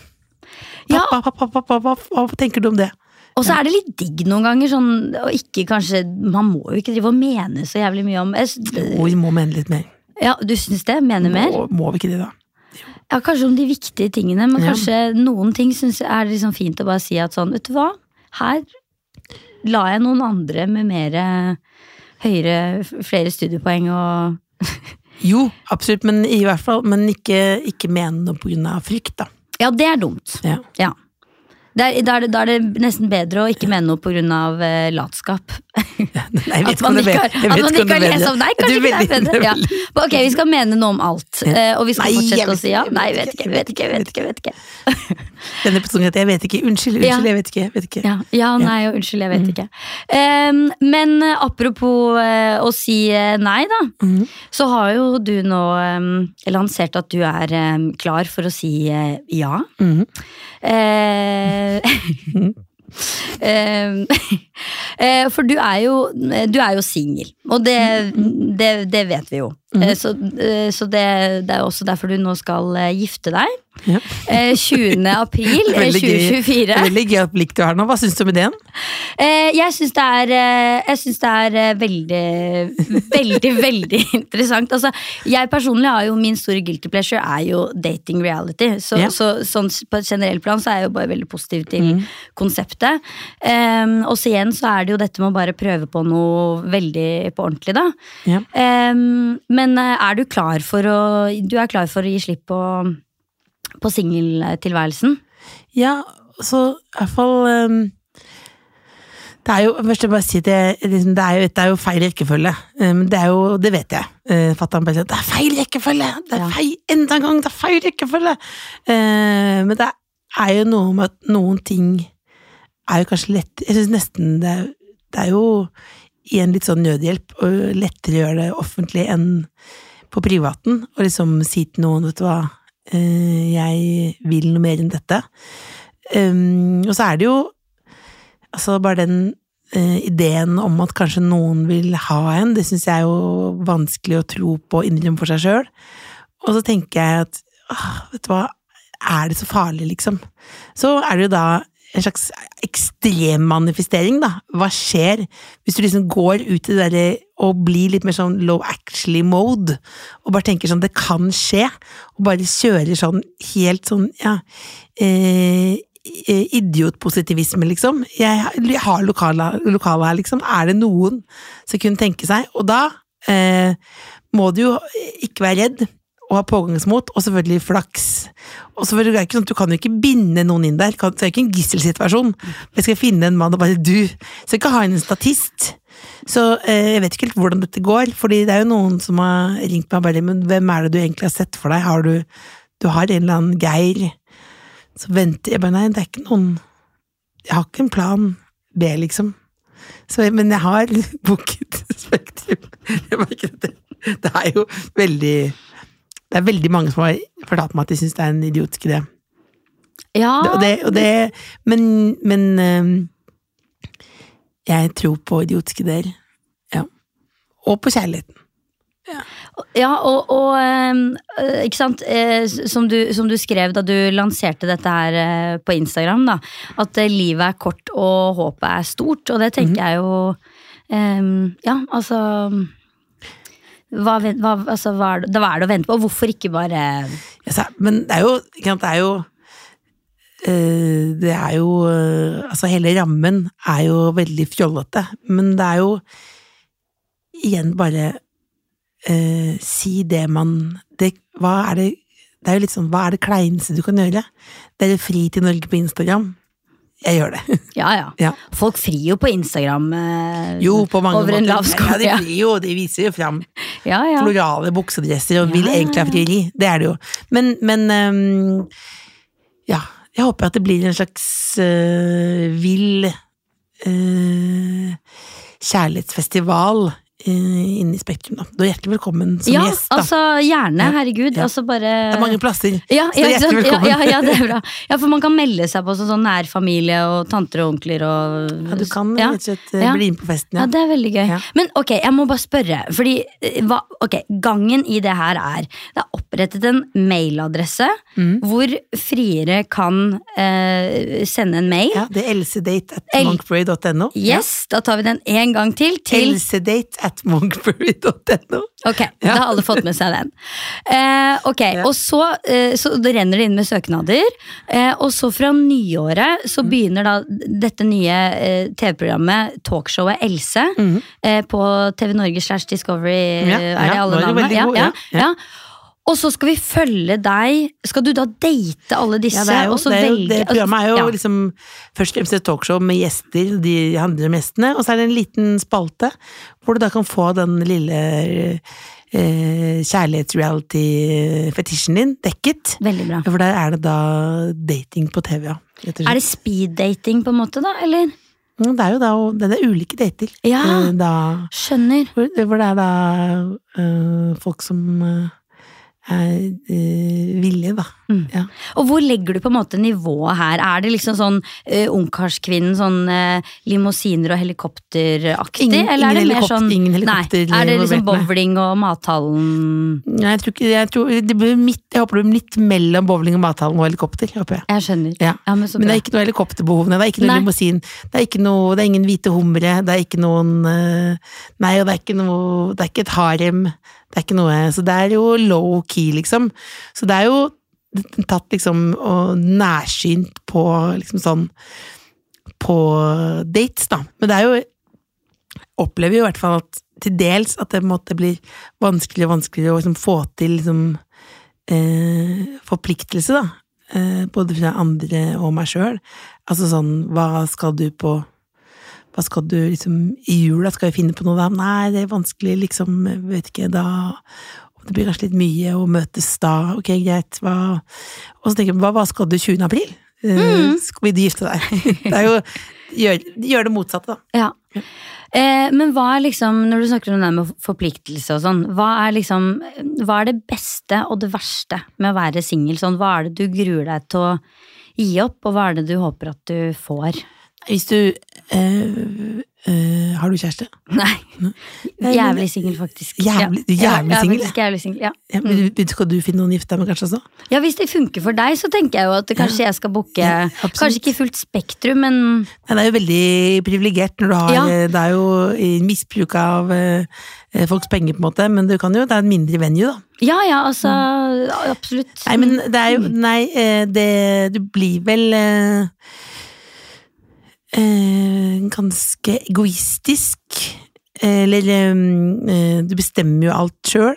Ja. Pappa, pappa, pappa, hva tenker du om det? Og så er det litt digg noen ganger, sånn, og ikke kanskje Man må jo ikke drive og mene så jævlig mye om Jo, vi må mene litt mer. Ja, du syns det? Mener mer? Må, må vi ikke det, da? Ja, kanskje om de viktige tingene, men Ja. kanskje noen ting synes er er liksom fint å bare si at sånn, vet du hva, her la jeg noen andre med mer høyere, flere studiepoeng og Jo, absolutt, men i hvert fall, men ikke, ikke mene noe av frykt, da. Ja, det er dumt. Ja. Ja. Da er, det, nesten bedre å ikke mene noe grunn av eh, latskap. Nei, At man ikke har. At man ikke har lest om Nei, kanskje ikke det er bedre. Ja. Ok, vi skal mene noe om alt, eh, og vi skal Nei, fortsette å si ja. Nei, vet ikke, vet ikke, vet ikke. vet ikke. Denne episoden heter Jeg vet ikke. Unnskyld, unnskyld, jeg vet ikke. Vet ikke. Ja, ja nei og unnskyld, jeg vet ikke. Um, men eh, apropos uh, å si nei, da. Mhm. Så har jo du nå um, lansert at du er um, klar for å si uh, ja. Mhm. Eh, em, eh, for du er jo, du er jo singel, og det, det, det vet vi jo. Eh, Så, eh, så det, det er også derfor du nå skal eh, gifte deg. Ja. Eh, 20. april Det er eh, veldig 2024. Det er veldig gøy blikk du har nå. Hva syns du om ideen? Jeg syns det er, jeg synes det er veldig, veldig, veldig interessant. Altså, jeg personlig har jo min store guilty pleasure er jo dating reality. Så, Ja. så sånn på et generelt plan så er jeg jo bare veldig positiv til konseptet. Um, og så igjen så er det jo dette med å bare prøve på noe veldig på ordentlig, da. Ja. Um, men eh, er du klar for å Du er klar for å gi slipp på, på singeltilværelsen? Ja, så i hvert fall um, Det er jo, først jeg bare si det, liksom, det, er jo, det er jo feil rekkefølge. Men det er jo, det vet jeg. Uh, Fatter'n bare sier det er feil rekkefølge! Det er feil, enda en gang, det er feil rekkefølge! Uh, men det er jo noe med at noen ting er jo kanskje lett Jeg syns nesten det er, det er jo i en litt sånn nødhjelp og lettere gjøre det offentlig enn på privaten. Og liksom si til noen, vet du hva, eh, jeg vil noe mer enn dette. Um, og så er det jo altså bare den eh, ideen om at kanskje noen vil ha en, det syns jeg er jo vanskelig å tro på og innrømme for seg sjøl. Og så tenker jeg at åh, vet du hva, er det så farlig, liksom? Så er det jo da en slags ekstremmanifestering, da. Hva skjer hvis du liksom går ut i det derre og blir litt mer sånn low actually mode, og bare tenker sånn det kan skje, og bare kjører sånn helt sånn, ja eh, Idiotpositivisme, liksom. Jeg, har lokale her, liksom. Er det noen som kunne tenke seg? Og da eh, må du jo ikke være redd og ha pågangsmot, og selvfølgelig flaks. Og så er det ikke sånn Du kan jo ikke binde noen inn der, det er ikke en gisselsituasjon. Jeg skal finne en mann og bare du. Så jeg skal ha en statist. Så eh, jeg vet ikke helt hvordan dette går, fordi det er jo noen som har ringt meg og bare Men hvem er det du egentlig har sett for deg? Har du Du har en eller annen Geir så venter jeg bare Nei, det er ikke noen Jeg har ikke en plan B, liksom. Så, men jeg har booket Spektrum. Jeg merker at det, det er jo veldig Det er veldig mange som har fortalt meg at de syns det er en idiotisk idé. Ja, Det, og det, og det, men men øhm, jeg tror på idiotiske ideer. Ja. Og på kjærligheten. ja og, og ehm, øh, ikke sant, eh, som, du, som du skrev da du lanserte dette her eh, på Instagram, da. At eh, livet er kort og håpet er stort, og det tenker jeg jo ehm, Ja, altså hva, hva, altså, hva, er det, hva er det å vente på? Hvorfor ikke bare Ja, men det er jo Det er jo eh, Det er jo eh, Altså, hele rammen er jo veldig fjollete, men det er jo igjen bare eh, Si det man det, Hva er det Det er jo litt sånn Hva er det kleineste du kan gjøre? Det er fri til Norge på Instagram. Jeg gjør det. Ja, ja. Ja. Folk frir jo på Instagram eh, Jo, på mange over en måter. lav sko. Ja, de, frir jo, de viser jo fram ja. ja. florale buksedresser og vil egentlig ha frieri. Det er det jo. Men, men um, ja, jeg håper at det blir en slags uh, vill uh, kjærlighetsfestival inne i Spektrum. Da. Du er hjertelig velkommen som ja, gjest. da. altså gjerne, herregud. Ja. Altså bare det er mange plasser. Ja, Så ja, hjertelig ja, velkommen. ja, ja, det er bra. Ja, for man kan melde seg på som sånn nærfamilie og tanter og onkler og Ja, du kan rett og slett Ja. bli med på festen. Ja, Ja. det er veldig gøy. Ja. Men ok, jeg må bare spørre. Fordi, eh, hva, ok, Gangen i det her er Det er opprettet en mailadresse Mm. hvor friere kan eh, sende en mail. Ja, det er elsedate at El-. Yes, Da tar vi den en gang til. til Elsedate at monkberry.no. Ok, Ja. da har alle fått med seg den. Eh, ok, Ja. og så, eh, så det renner det inn med søknader. Eh, og så fra nyåret Mm. så begynner da dette nye eh, TV-programmet Talkshowet Else mm. eh, på TV Norge slash Discovery. Er det alle navnene? ja. ja. Og så skal vi følge deg. Skal du da date alle disse? Ja, det, er jo, og så det, er jo, det programmet er jo ja. liksom først og fremst et talkshow med gjester, de handler om gjestene, og så er det en liten spalte hvor du da kan få den lille eh, kjærlighets-reality-fetisjen din dekket. Veldig bra. For der er det da dating på TV, ja. Er det speed-dating på en måte, da? Eller? Det er jo da det er ulike dater. Ja. eh, Da, Skjønner. hvor, hvor det er da eh, folk som eh, er eh, villige, da. Mm. Ja. Og hvor legger du på en måte nivået her? Er det liksom sånn uh, ungkarskvinnen, sånn uh, limousiner og helikopteraktig? Ingen- eller er det mer sånn ingen helikopter Nei, er det liksom bowling og mathallen Nei, jeg tror ikke jeg, tror, det blir midt, jeg håper det blir midt mellom bowling og mathallen og helikopter. håper jeg. Jeg skjønner. Ja. men så Men det er ikke noe helikopterbehov, nei, det er ikke noe Nei. limousin, det er noe, det er ingen hvite humre, det er ikke noen eh, Nei, og det er ikke noe Det er ikke et harem, det er ikke noe Så det er jo low key, liksom. Så det er jo tatt liksom nærsynt på liksom sånn På dates, da. Men det er jo Opplever jo i hvert fall at til dels at det måte blir vanskeligere og vanskeligere å liksom få til liksom eh, forpliktelse, da. Eh, både fra andre og meg sjøl. Altså sånn, hva skal du på hva skal du liksom I jula skal vi finne på noe da? Nei, det er vanskelig, liksom, vet ikke, da Det blir kanskje litt mye å møtes da, ok, greit, hva Og så tenker jeg, hva, hva skal du 20. april? Eh, Skal vi gifte deg? Det er jo Gjør, gjør det motsatte, da. Ja. Eh, men hva er liksom, når du snakker om det med forpliktelse og sånn, hva er liksom Hva er det beste og det verste med å være singel? Sånn, hva er det du gruer deg til å gi opp, og hva er det du håper at du får? Hvis du øh, øh, Har du kjæreste? Nei. men- Jævlig singel, faktisk. Jævlig- ja. jævlig singel, faktisk Jævlig singel, ja. Ja, men Skal du finne noen å gifte deg med, kanskje også? ja, hvis det funker for deg, så tenker jeg jo at kanskje jeg skal booke Ja. Kanskje ikke fullt spektrum, men Nei, det er jo veldig privilegert når du har Ja. eh, Det er jo misbruk av eh, eh, folks penger, på en måte, men du kan jo, det er en mindre venue, da. ja ja, altså Absolutt. Mm. Nei, men det er jo Nei, eh, det Du blir vel eh, eh, ganske egoistisk. Eller eh, eh, Du bestemmer jo alt sjøl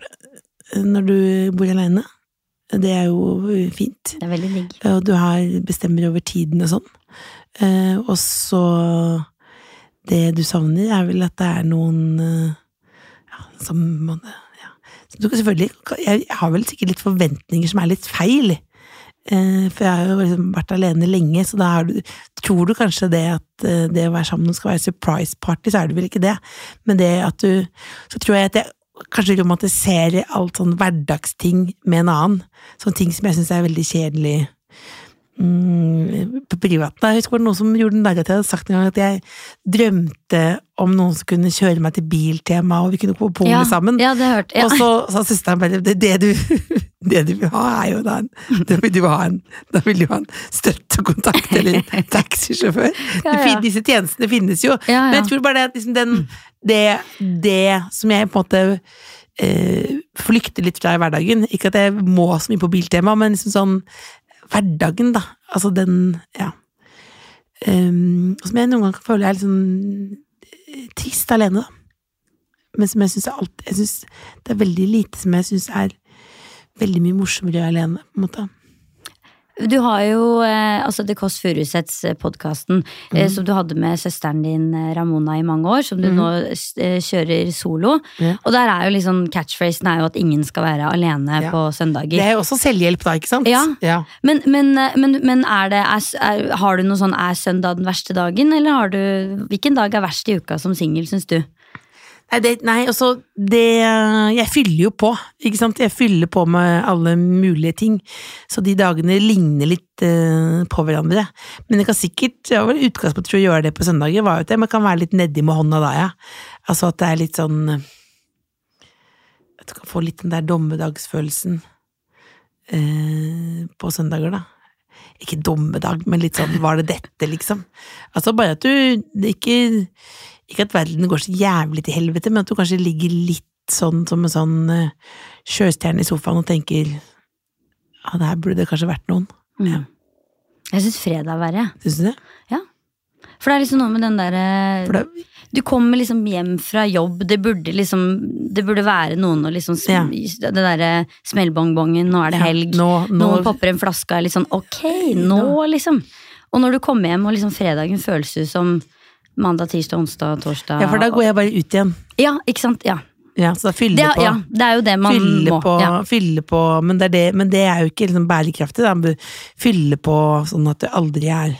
når du bor aleine. Det er jo eh, fint. Det er veldig digg. Og du har, bestemmer over tiden og sånn. Eh, og så Det du savner, er vel at det er noen eh, ja, som man ja. Du, kan selvfølgelig, jeg har vel sikkert litt forventninger som er litt feil. Eh, for jeg har jo liksom vært alene lenge, så da du, tror du kanskje det at eh, det å være sammen skal være surprise party, så er det vel ikke det. Men det at du Så tror jeg at jeg kanskje romantiserer alt sånn hverdagsting med en annen. Sånne ting som jeg syns er veldig kjedelig mm, på privaten. Jeg husker det var noen som gjorde narr av at jeg hadde sagt en gang at jeg drømte om noen som kunne kjøre meg til Biltema, og vi kunne gå på polet Ja, sammen. ja, det hørte jeg. Og så sa søsteren bare det, det, du, det du vil ha, er jo da en Da vil du ha en, da vil du ha en støttekontakt eller en taxisjåfør. Ja, ja. Disse tjenestene finnes jo. Ja, Men jeg tror bare det at liksom den, det, det som jeg på en måte eh, flykter litt fra i hverdagen Ikke at jeg må så mye på Biltema, men liksom sånn hverdagen, da. Altså den Ja. Um, som jeg noen ganger kan føle er litt sånn trist alene, da. Men som jeg syns er alt Jeg synes det er veldig lite som jeg syns er veldig mye morsommere alene, på en måte. Du har jo eh, altså The Kåss Furuseths-podkasten Mm. eh, som du hadde med søsteren din eh, Ramona i mange år, som du nå eh, kjører solo. Ja. Og der er jo liksom catchphrasen er jo at ingen skal være alene Ja. på Det er jo også selvhjelp, da, ikke sant? Ja. ja. Men, men, eh, men, men er det, er, har du noe sånn er søndag den verste dagen, eller har du Hvilken dag er verst i uka som singel, syns du? Nei, det, nei, altså det Jeg fyller jo på, ikke sant. Jeg fyller på med alle mulige ting. Så de dagene ligner litt eh, på hverandre. Men jeg kan sikkert Jeg var vel utgangspunkt for å gjøre det på søndager, var jo at man kan være litt nedi med hånda da, ja. Altså at det er litt sånn At du kan få litt den der dommedagsfølelsen eh, på søndager, da. Ikke dommedag, men litt sånn var det dette, liksom. Altså bare at du ikke ikke at verden går så jævlig til helvete, men at du kanskje ligger litt sånn som en sånn uh, sjøstjerne i sofaen og tenker ja, det her burde det kanskje vært noen. Ja. Jeg syns fredag er verre. Syns du det? Ja. For det er liksom noe med den derre Du kommer liksom hjem fra jobb, det burde liksom Det burde være noen å liksom Ja. Det derre smellbongbongen, nå er det Ja, helg. nå- nå- Noen popper en flaske er litt sånn ok, nå liksom. Og når du kommer hjem og liksom fredagen føles ut som mandag, tirsdag, onsdag, torsdag Ja, for da går jeg bare ut igjen. Ja, ikke sant. Ja. Ja, så da fyller Det, på. ja, det er jo det man fylle må. på, Ja. fylle på men, det det, men det er jo ikke liksom bærekraftig. Da. Fylle på sånn at du aldri er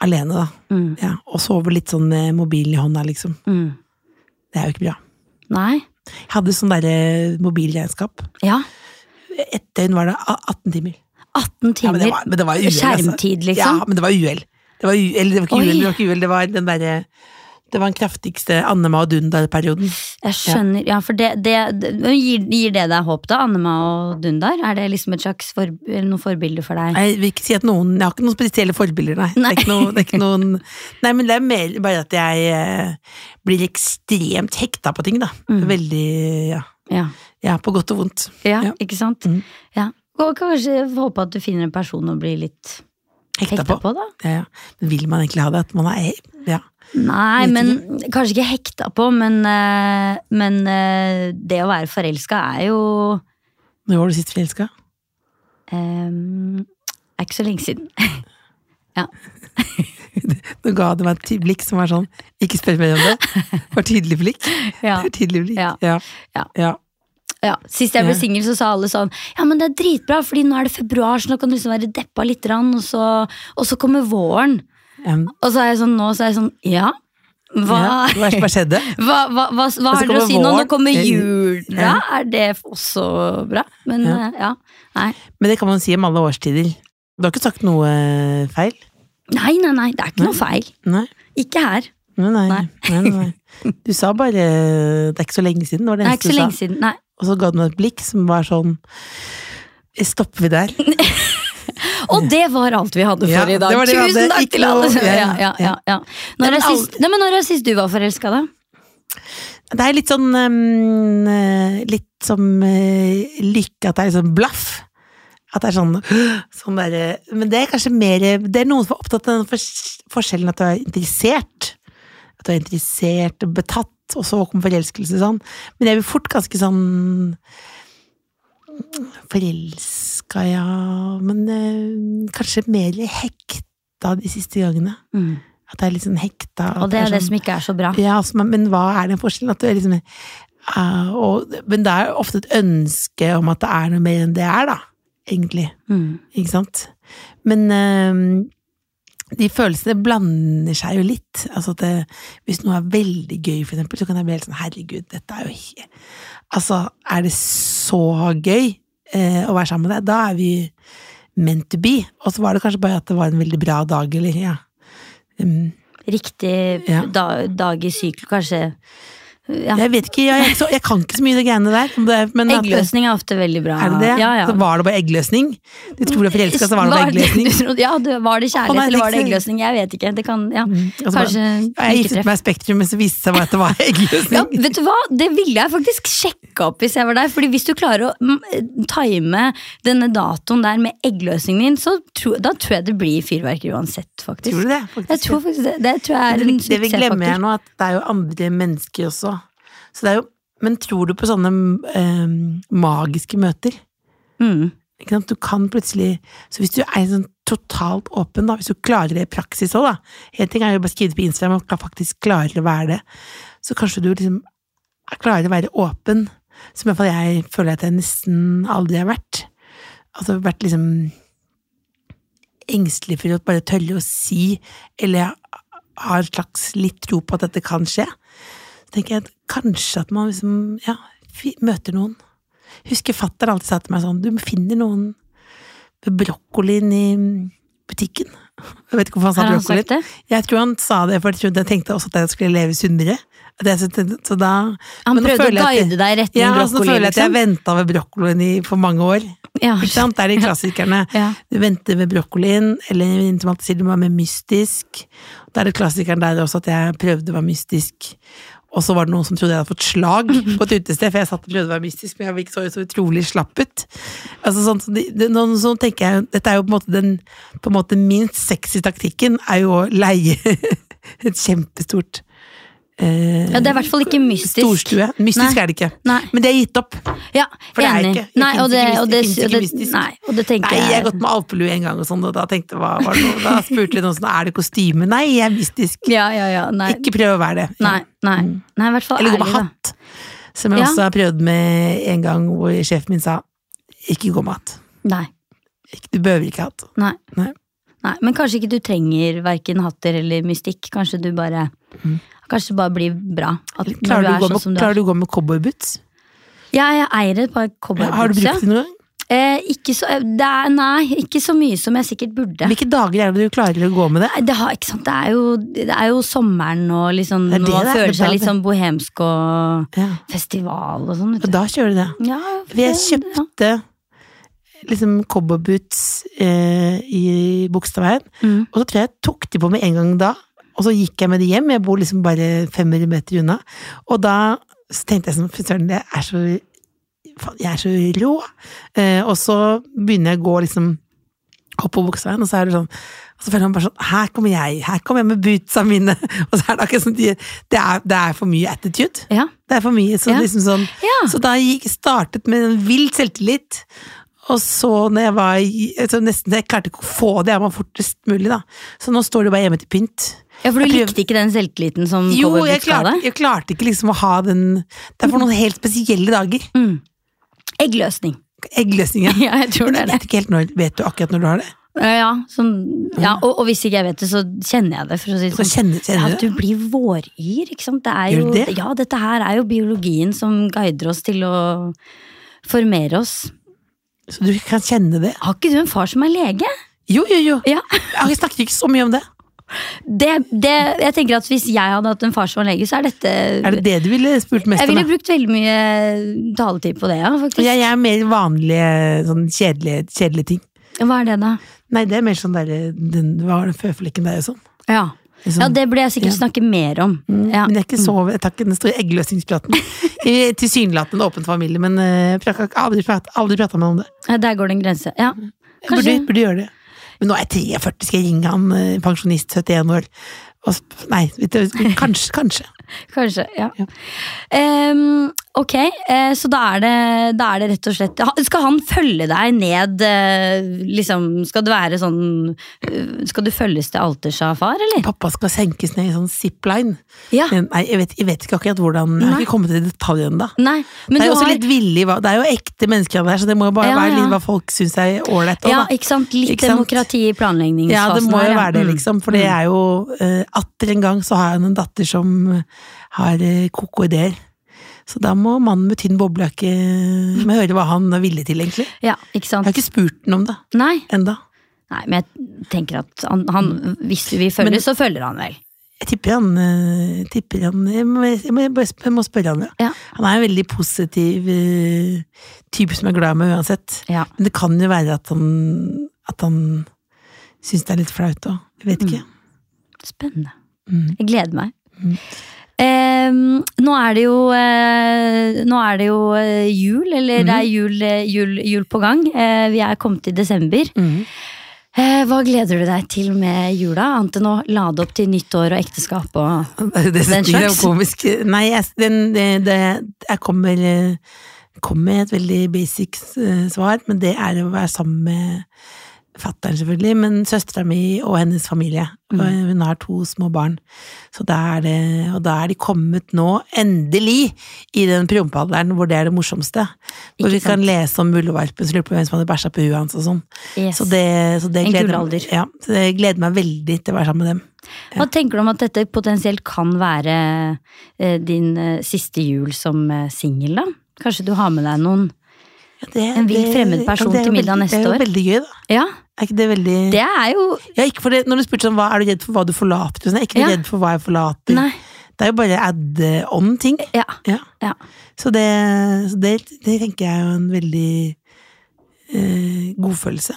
alene, da. Mm, Ja, og sove litt sånn med mobilen i hånda, liksom. mm. Det er jo ikke bra. Nei. Jeg hadde sånn derre mobilregnskap. Ja. Ett døgn var det 18 timer. 18 Ja, timer. men det var, men det var UL, altså. Skjermtid, liksom? Ja, men det var uhell. Det var, eller det var ikke uhell, det var ikke uhell, det var den derre Det var den kraftigste Annema og Dundar-perioden. Jeg skjønner, ja, for det, det, det gir, gir det deg håp, da? Annema og Dundar? Er det liksom et slags for, eller noe forbilde for deg? Jeg vil ikke si at noen Jeg har ikke noen spesielle forbilder, nei. Nei. Det, er ikke noe, det er ikke noen Nei, men det er mer bare at jeg eh, blir ekstremt hekta på ting, da. Mm. Veldig Ja. Ja, ja, på godt og vondt. ja, Ja. ikke sant? Mm. Ja. Og kanskje håpe at du finner en person å bli litt Hekta, hekta på. på, da? Ja, ja. Men vil man egentlig ha det? At man er Ja. Nei, men men kanskje ikke hekta på, men, eh, men eh, det å være forelska er jo Når var du sist forelska? Um, Er ikke så lenge siden. ja. Nå ga du meg et blikk som var sånn Ikke spør meg om det. For tydelig blikk. Ja. For tydelig blikk. Ja. Ja. Ja. Sist jeg ble singel, så sa alle sånn Ja, men det er dritbra, fordi nå er det februar, så nå kan du liksom være deppa litt, og så, og så kommer våren. Um, Og så er jeg sånn, nå så er jeg sånn Ja, hva, ja. Hva, skjedde? hva, hva, hva, hva har dere å si nå? Nå kommer Eh, jula. ja. Er det også bra? Men Ja. eh, ja. Nei. Men det kan man si om alle årstider. Du har ikke sagt noe feil? nei, nei, nei, det er ikke noe feil. Nei. Ikke her. Nei, nei. Nei. nei, nei, nei. Du sa bare Det er ikke så lenge siden. Det var det Det er eneste ikke så du lenge sa. siden. Nei. Og så ga du meg et blikk som var sånn Stopper vi der? Og det var alt vi hadde for Ja, i dag. det det Tusen takk til alle! Ja, ja, ja, ja. Når, er sist, nei, men når er sist du var forelska, da? Det er litt sånn um, eh, Litt som uh, lykke, at det er litt sånn blaff. At det er sånn, sånn der, Men det er kanskje mer Det er noen som er opptatt av den forskjellen at du er interessert. At du er interessert og betatt, og så kom forelskelse sånn. Men jeg blir fort ganske sånn Forelska, ja Men eh, kanskje mer hekta de siste gangene. Mm. At jeg er litt sånn hekta. Og det er det sånn- som ikke er så bra. ja, altså, men, men hva er den forskjellen? At du er liksom uh, og, Men det er ofte et ønske om at det er noe mer enn det er, da. Egentlig. Mm. Ikke sant? Men eh, de følelsene blander seg jo litt. Altså det, hvis noe er veldig gøy, for eksempel, så kan jeg bli helt sånn herregud, dette er jo ikke Altså, er det så gøy eh, å være sammen med deg? Da er vi meant to be. Og så var det kanskje bare at det var en veldig bra dag, eller ja. Um, Riktig Ja. da, dag i sykkel, kanskje. Ja. Jeg vet ikke, jeg, ikke så, jeg kan ikke så mye de greiene der. men Eggløsning er ofte veldig bra. Er det det? Ja, ja. Så var det bare eggløsning? Du tror du er forelska, så var det bare eggløsning? ja, du, var det kjærlighet, kjærlighet, nei, eller var det ikke- eggløsning? Jeg vet ikke. Det kan, ja. Altså, Kanskje bare, jeg giftet meg i Spektrum, men så viste det seg at det var eggløsning. Ja, vet du hva? Det ville jeg faktisk sjekke opp hvis jeg var der. Fordi hvis du klarer å mm, time denne datoen der med eggløsningen din, så tro, da tror jeg det blir fyrverkeri uansett, faktisk. Tror du det? Faktisk? Jeg tror faktisk det. Det tror jeg er det, en det vi glemmer her nå, at det er jo andre mennesker også. Så det er jo, men tror du på sånne eh, magiske møter? Mm. Ikke sant? Du kan plutselig Så hvis du er sånn totalt åpen, da, hvis du klarer det i praksis òg, da En ting er jo bare skrive på Instagram og faktisk klarer å være det, så kanskje du liksom klarer å være åpen, som i hvert fall jeg føler at jeg nesten aldri har vært. Altså vært liksom engstelig for å bare tørre å si, eller har en slags litt tro på at dette kan skje. Tenker jeg at kanskje at man liksom, ja, møter noen. Husker fatter alltid sa til meg sånn, du finner noen med brokkolien i butikken. Jeg vet ikke hvorfor han sa han brokkolien. Jeg tror han sa det, for jeg tenkte også at jeg skulle leve sunnere. Da, Han prøvde å guide deg i retning ja, så føler jeg at jeg liksom? venta ved brokkolien i for mange år. Ja. Ikke sant? Det er de klassikerne. Ja. Du venter ved brokkolien, eller som alltid sier du var mer mystisk. Da er det klassikeren der også at jeg prøvde å være mystisk. Og så var det noen som trodde jeg hadde fått slag på et utested, for jeg satt og prøvde å være mystisk, men jeg så så utrolig slapp ut. Altså sånn, så det, det, så tenker jeg, Dette er jo på en måte den på en måte minst sexy taktikken, er jo å leie et kjempestort eh, ja, det er i hvert fall ikke mystisk. storstue. Mystisk Nei. er det ikke. Nei. Men det er gitt opp. Ja, For det er enig. ikke- det Nei, og det, ikke og mystisk, det, det ikke mystisk. nei, og det tenker Nei, jeg har gått med alpelue en gang, og sånn, og da tenkte hva var det noe? Da spurte jeg noen sånn, er det kostyme? Nei, jeg er mystisk. Ja, ja, ja. Nei, Ikke prøv å være det. nei, nei. nei i hvert fall Eller gå med hatt. Som jeg Ja. også har prøvd med en gang, hvor sjefen min sa, ikke gå med hatt. Nei, Ikke- Du behøver ikke hatt. nei. Nei. Men kanskje ikke du trenger verken hatter eller mystikk. Kanskje du bare Kanskje det bare blir bra. At. Klarer du du, sånn med, som du klarer er. du å gå med cowboyboots? Ja, jeg eier et par cowboyboots. Har du brukt det noen gang? Eh, ikke så, det er, nei, ikke så mye som jeg sikkert burde. Hvilke dager er det du klarer å gå med det? Det, har, det, er jo, det er jo sommeren og liksom, Det det når man er, føler er seg litt sånn bohemsk og Ja. festival og sånn. Da kjører du det. Ja, For jeg kjøpte liksom cowboyboots eh, i Bogstadveien. Mm. og så tror jeg jeg tok de på med en gang da, og så gikk jeg med de hjem, jeg bor liksom bare 500 meter unna, og da tenkte jeg sånn, fy søren, det er så, jeg er så rå, eh, og så begynner jeg å gå liksom opp på Bogstadveien, og så er det sånn, og så føler man bare sånn, her kommer jeg, her kommer jeg med bootsa mine, og så er det akkurat sånn, de- det er, det er for mye attitude. ja. Det er for mye, så Ja. liksom sånn Ja. Så da gikk startet med en vill selvtillit, Og så når jeg var altså nesten, Jeg klarte ikke å få det av meg fortest mulig, da. Så nå står det bare hjemme til pynt. Ja, for du prøv... likte ikke den selvtilliten som Jo, jeg klarte, jeg klarte ikke liksom å ha den Det er for noen helt spesielle dager. Mm. Eggløsning. Eggløsning, ja. Ja, jeg tror det er det. vet ikke helt når, vet du akkurat når du har det? Ja, ja, sånn, ja og, og hvis ikke jeg vet det, så kjenner jeg det. For å si det sånn. kjenner, kjenner du du blir våryr, ikke sant. Det er jo, det? Ja, dette her er jo biologien som guider oss til å formere oss. Så du kan kjenne det? Har ikke du en far som er lege? Jo, jo, jo. Ja. Jeg snakker ikke så mye om det. Det, det, jeg tenker at Hvis jeg hadde hatt en far som var lege, så er dette Er det det du ville spurt mest om? Jeg ville om, brukt veldig mye taletid på det, ja, faktisk. Jeg, jeg er mer vanlige, sånn kjedelige, kjedelige ting. Hva er det, da? Nei, det er mer sånn derre den, hva var den føflekken der og sånn. Ja. Liksom. ja, det burde jeg sikkert Ja. snakke mer om. Ja. Men jeg er ikke så, jeg tar ikke den store eggløsningspraten. Tilsynelatende åpen familie, men jeg har aldri, prat- aldri prata med ham om det. Der går det en grense. Ja. Burde, burde gjøre det. Men nå er jeg 43, skal jeg ringe han eh, pensjonist 71 år? Nei, kanskje, kanskje. Kanskje, ja. Ja. Um, ok, eh, så da er, det, da er det rett og slett Skal han følge deg ned, eh, liksom Skal det være sånn eh, Skal du følges til alters av far, eller? Pappa skal senkes ned i sånn zipline. Ja. Men Nei, jeg vet, jeg vet ikke akkurat hvordan Jeg har ikke kommet til detaljen da. Nei, men Det er jo også har litt villig, det er jo ekte mennesker der, så det må jo bare Ja, være litt hva folk syns er ålreit. Ja, ikke sant? Litt Ikke demokrati i planleggingsfasen Ja, det må jo være det, Mm. liksom. For det er jo Atter en gang så har jeg en datter som har uh, koko ideer. Så da må mannen med tynn boblejakke høre hva han er villig til, egentlig. Ja, ikke Jeg har ikke spurt ham om det Nei, enda. nei, men jeg tenker at han, han hvis vi følger, Men- så følger han vel. Jeg tipper han, uh, tipper han jeg, må, jeg, må, jeg må- spørre han, ja. Ja. Han er en veldig positiv uh, type som er glad med uansett. Ja. Men det kan jo være at han, at han syns det er litt flaut òg. Jeg vet ikke. Spennende. Mm. Jeg gleder meg. Mm. Ehm, nå er det jo, eh, nå er det jo eh, jul, eller det er Mhm. jul, eh, jul, jul på gang. Eh, vi er kommet til desember. Mm. Eh, hva gleder du deg til med jula, annet enn å lade opp til nyttår og ekteskap og Det Den slags? komisk. Nei, jeg, den, det, det, jeg kommer, eh, kommer med et veldig basic eh, svar, men det er å være sammen med fatteren, selvfølgelig, men søstera mi og hennes familie. Mm. Hun har to små barn. Så da er det, og da er de kommet nå, endelig, i den prompealderen hvor det er det morsomste. Hvor vi vi kan lese om muldvarpen som lurer på hvem som hadde bæsja på huet hans og sånn. yes. Så det, så det gleder meg, Ja, så det gleder meg veldig til å være sammen med dem. Hva tenker du om at dette potensielt kan være eh, din eh, siste jul som eh, singel, da? Kanskje du har med deg noen Ja, det, En vilt fremmed person det til middag neste år. Det er jo veldig gøy, da. Ja, Er ikke det veldig det er jo ja, ikke for det, Når du spurte sånn, hva er du redd for hva du forlater, sånn, jeg er ikke Ja. redd for hva jeg forlater. Nei. Det er jo bare add-on-ting. Ja. Ja. ja. Så, det, så det, det tenker jeg er jo en veldig eh, god følelse.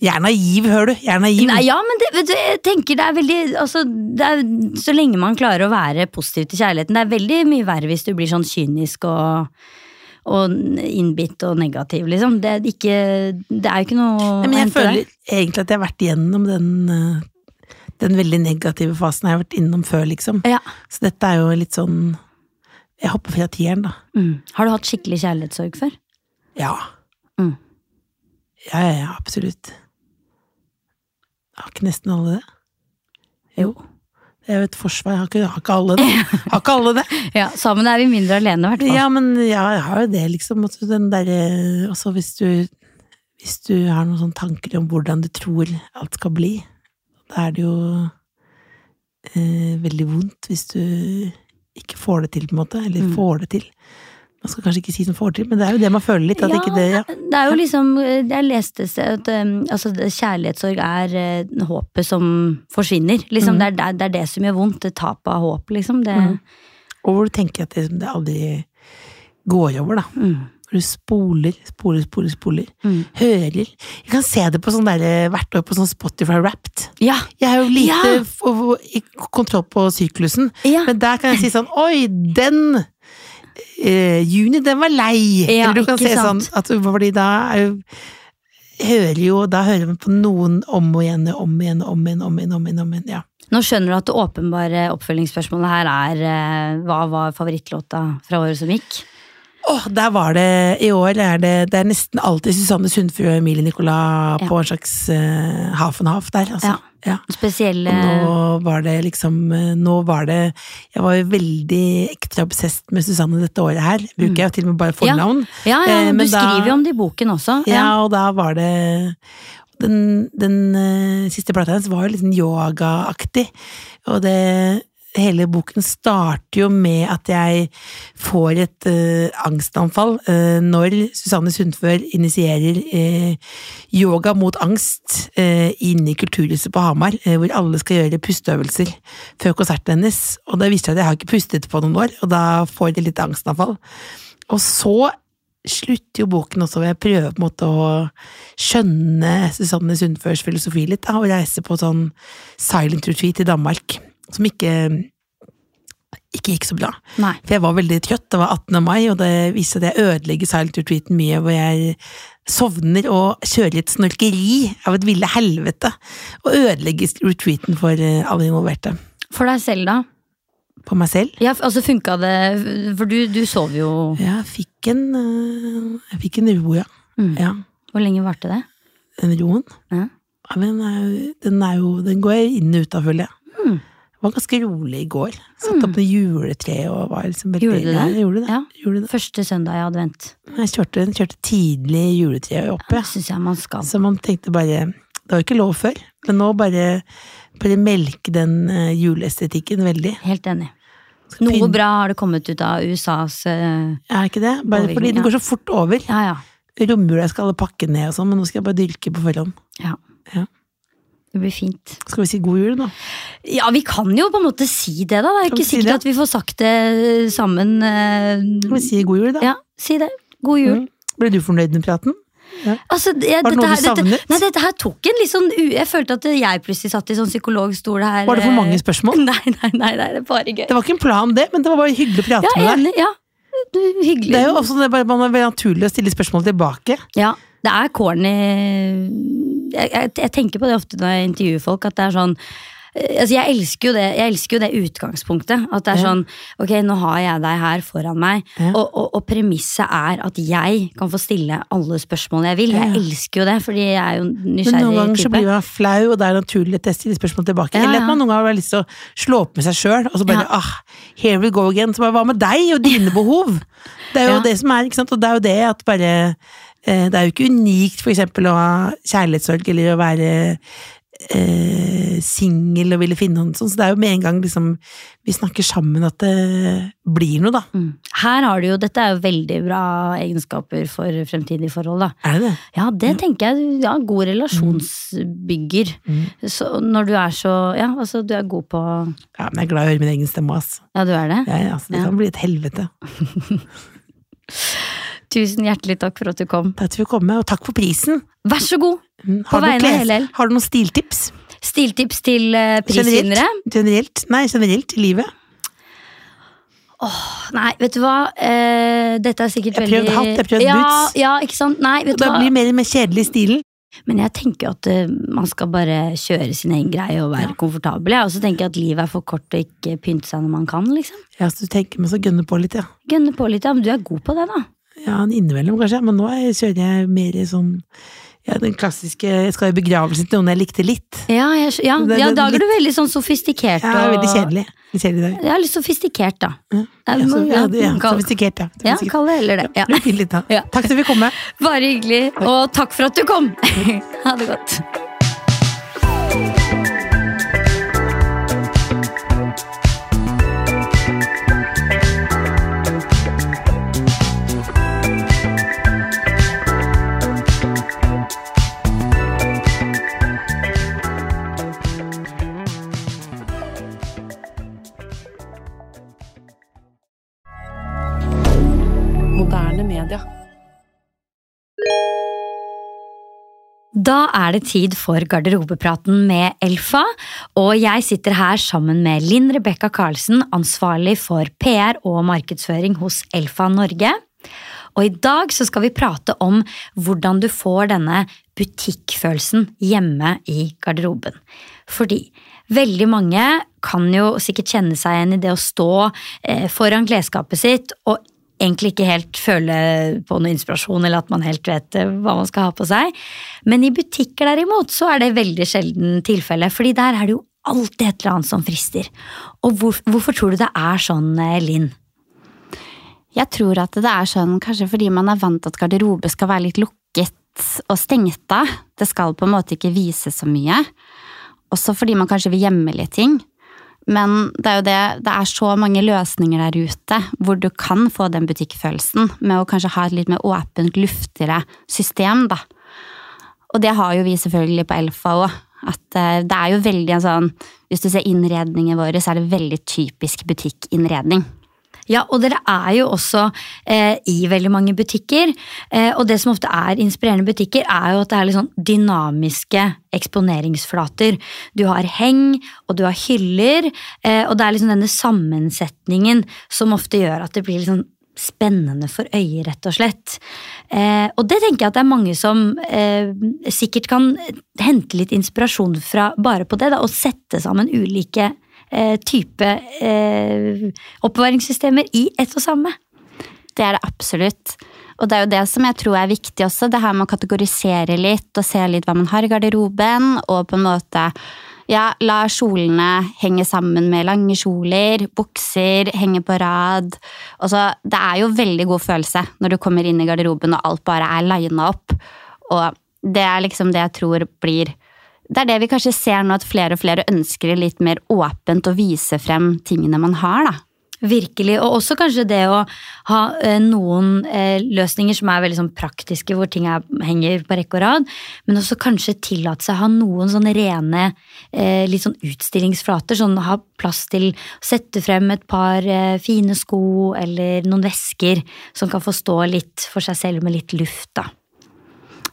Jeg er naiv, hører du. Jeg er naiv. Nei, ja, men det, du, jeg tenker det er veldig altså, det er, Så lenge man klarer å være positiv til kjærligheten. Det er veldig mye verre hvis du blir sånn kynisk og, og innbitt og negativ, liksom. Det er, ikke, det er jo ikke noe Nei, men jeg føler der. egentlig at jeg har vært igjennom den, eh, den veldig negative fasen jeg har vært innom før, liksom. Ja. Så dette er jo litt sånn Jeg hopper fra tieren, da. Mm. Har du hatt skikkelig kjærlighetssorg før? Ja. Mm. Ja, ja, ja, absolutt. Har ikke nesten alle det? Jo. Det er jo et forsvar. Har ikke, har ikke alle det? Har ikke alle det? Ja, Sammen er vi mindre alene, i hvert fall. Ja, men ja, jeg har jo det, liksom. Altså, den der, Også hvis du Hvis du har noen sånne tanker om hvordan du tror alt skal bli, da er det jo eh, veldig vondt hvis du ikke får det til, på en måte. Eller Mm. får det til. Man skal kanskje ikke si som fordriv, men det er jo det man føler litt. At ikke det, ja. det er jo liksom Jeg leste at um, altså, kjærlighetssorg er uh, håpet som forsvinner. Liksom, Mm. det, er, det er- det som gjør vondt. Tapet av håp, liksom. Det, Mm. Og hvor du tenker at det, det aldri går over, da. mm, du spoler, spoler, spoler, spoler. mm. Hører. Jeg kan se det på sånn der, hvert år på sånn Spotify Wrapped. Ja! Jeg har jo lite Ja. kontroll på syklusen, ja. men der kan jeg si sånn Oi, den eh, Juni, den var lei! Ja, Eller du kan se sant. sånn at, Fordi da er jo Hører jo, da hører man på noen om og igjen, om igjen, om igjen, om igjen, om igjen, om igjen ja. Nå skjønner du at det åpenbare oppfølgingsspørsmålet her er eh, hva var favorittlåta fra året som gikk? Åh, der var det I år er det Det er nesten alltid Susanne Sundfjord og Emilie Nicolas på en slags uh, half and half der, altså. Ja. Ja. Spesielle Og nå var det liksom eh, Nå var det Jeg var jo veldig ekstra obsesst med Susanne dette året her. Bruker jeg jo til og med bare fornavn. Ja, ja, Eh, du da- skriver jo om det i boken også. Ja, og da var det Den, den uh, siste plata hennes var jo litt sånn yogaaktig, og det Hele boken starter jo med at jeg får et uh, angstanfall uh, når Susanne Sundfør initierer uh, yoga mot angst inne i Kulturhuset på Hamar, hvor alle skal gjøre pusteøvelser før konserten hennes. Og det viste seg at jeg har ikke pustet på noen år, og da får jeg litt angstanfall. Og så slutter jo boken også og jeg prøve på en måte å skjønne Susanne Sundførs filosofi litt, da, og reise på sånn silent retreat i Danmark, som ikke ikke gikk så bra. Nei. For jeg var veldig trøtt, det var 18. mai, og det viste jeg ødelegger silent retreaten mye, hvor jeg sovner og kjører et snorkeri av et ville helvete, og ødelegger retreaten for eh, alle involverte. For deg selv, da? På meg selv. Ja, altså funka det For du, du sov jo Jeg fikk en, eh, jeg fikk en ro, ja. Mm. ja. Hvor lenge varte det? Den roen. Ja. Ja, men den den, er jo, den går jeg inn og ut av, føler jeg. Mm. Jeg var ganske rolig i går. Satt opp med juletreet og var liksom veldig Gjorde du det? Ja, gjorde det. Ja. Gjorde det. Første søndag i advent. Jeg kjørte, kjørte tidlig juletreet oppe. Ja. synes jeg man skal. Så man tenkte bare Det var ikke lov før, men nå bare, bare melke den eh, juleestetikken veldig. Helt enig. Noe bra har det kommet ut av USAs uh, Er ikke det? Bare fordi den går så fort over. Ja, ja. Romjula skal alle pakke ned og sånn, men nå skal jeg bare dyrke på forhånd. ja. Ja. Det blir fint. Skal vi si god jul, da? Ja, vi kan jo på en måte si det, da. Det er ikke sikkert si at vi får sagt det sammen. eh, Skal vi si god jul, da? Ja, si det. God jul. Mm. Ble du fornøyd med praten? Altså, jeg, Var det noe du savnet? dette, nei, dette her tok en litt sånn u... Jeg følte at jeg plutselig satt i sånn psykologstol her. Var det for mange eh, spørsmål? Nei, nei, nei, nei, det er bare gøy. Det var ikke en plan, det, men det var bare hyggelig å prate Ja, med deg. Ja. Hyggelig. Det er jo også det man er naturlig å stille spørsmål tilbake. Ja, det er corny jeg, jeg, jeg tenker på det ofte når jeg intervjuer folk, at det er sånn eh, Altså jeg elsker, jo det, jeg elsker jo det utgangspunktet. At det er Ja. sånn Ok, nå har jeg deg her foran meg, Ja. og, og, og premisset er at jeg kan få stille alle spørsmål jeg vil. Jeg elsker jo det, fordi jeg er jo nysgjerrig. Men noen ganger ganger så blir man flau, og det er naturlig å stille spørsmål tilbake. Ja, Eller at man noen ganger har lyst til å slå opp med seg sjøl, og så bare ah, here we go again. Så bare, hva med deg og dine behov? Det er jo det som er, ikke sant. Og det er jo det at bare Det er jo ikke unikt for eksempel å ha kjærlighetssorg eller å være eh, singel og ville finne noen sånn, så det er jo med en gang liksom vi snakker sammen at det blir noe, da. Mm. Her har du jo, Dette er jo veldig bra egenskaper for fremtidige forhold. da Er det det? Ja, det tenker jeg. Ja, God relasjonsbygger. Mm. Så når du er så Ja, altså, du er god på Ja, men jeg er glad i å høre min egen stemme, ass. Ja, du er det? Ja, ja, altså, det Ja. kan bli et helvete. Tusen hjertelig takk for at du kom. Takk for å komme, og takk for prisen. Vær så god! Mm, Har, du har du noen stiltips? Stiltips til eh, prisvinnere? Generelt? Nei, generelt i livet. Åh, Nei, vet du hva? Eh, dette er sikkert veldig Jeg prøvde hatt, jeg prøvde prøvd ja, boots. Ja, ikke sant? Nei, vet du hva? Det blir mer og mer kjedelig i stilen. Men jeg tenker at eh, man skal bare kjøre sin egen greie og være Ja. komfortabel. Jeg også tenker at livet er for kort å ikke pynte seg når man kan, liksom. Ja, så du tenker med så gønne på litt, ja. Gønne på litt, ja. Men du er god på det, da. Ja, innimellom kanskje, men nå er- kjører jeg mer i sånn ja, den klassiske Jeg skal i begravelsen til noen jeg likte litt. Ja, jeg, ja, Det- ja da er du veldig sånn sofistikert. Ja, og- veldig kjedelig. Kjedelig. Ja, litt sofistikert, da. Ja, Ja, så, ja, det- ja, sofistikert, ja. Ja, kall det heller det. Ja. Fint litt, da. Takk for at du fikk komme. Bare hyggelig, og takk for at du kom! ha det godt. Da er det tid for garderobepraten med Elfa, og jeg sitter her sammen med Linn Rebekka Karlsen, ansvarlig for PR og markedsføring hos Elfa Norge. Og i dag så skal vi prate om hvordan du får denne butikkfølelsen hjemme i garderoben. Fordi veldig mange kan jo sikkert kjenne seg igjen i det å stå eh, foran klesskapet sitt og egentlig ikke helt føle på noe inspirasjon, eller at man helt vet eh, hva man skal ha på seg. Men i butikker derimot, så er det veldig sjelden tilfelle, fordi der er det jo alltid et eller annet som frister. Og hvor, hvorfor tror du det er sånn, eh, Linn? Jeg tror at det er sånn kanskje fordi man er vant til at garderobe skal være litt lukket og stengt av. Det skal på en måte ikke vise så mye. Også fordi man kanskje vil gjemme litt ting. Men det er jo det, det er så mange løsninger der ute hvor du kan få den butikkfølelsen med å kanskje ha et litt mer åpent, luftigere system, da. Og det har jo vi selvfølgelig på Elfa òg. At eh, det er jo veldig en sånn Hvis du ser innredningen vår, så er det veldig typisk butikkinnredning. Ja, og dere er jo også eh, i veldig mange butikker. Eh, og det som ofte er inspirerende butikker, er jo at det er litt sånn dynamiske eksponeringsflater. Du har heng, og du har hyller, eh, og det er liksom denne sammensetningen som ofte gjør at det blir litt sånn spennende for øyet, rett og slett. Eh, og det tenker jeg at det er mange som eh, sikkert kan hente litt inspirasjon fra bare på det, da, og sette sammen ulike type eh, oppbevaringssystemer i ett og samme. Det er det absolutt. Og det er jo det som jeg tror er viktig også, det her med å kategorisere litt og se litt hva man har i garderoben, og på en måte ja, la kjolene henge sammen med lange kjoler, bukser, henge på rad. Også, det er jo veldig god følelse når du kommer inn i garderoben og alt bare er lina opp. Og det er liksom det jeg tror blir det er det vi kanskje ser nå, at flere og flere ønsker litt mer åpent å vise frem tingene man har, da. Virkelig, og også kanskje det å ha eh, noen eh, løsninger som er veldig sånn praktiske, hvor ting er, henger på rekke og rad, men også kanskje tillate seg å ha noen sånne rene eh, litt sånn utstillingsflater. Sånn ha plass til å sette frem et par fine sko eller noen vesker som kan få stå litt for seg selv med litt luft, da.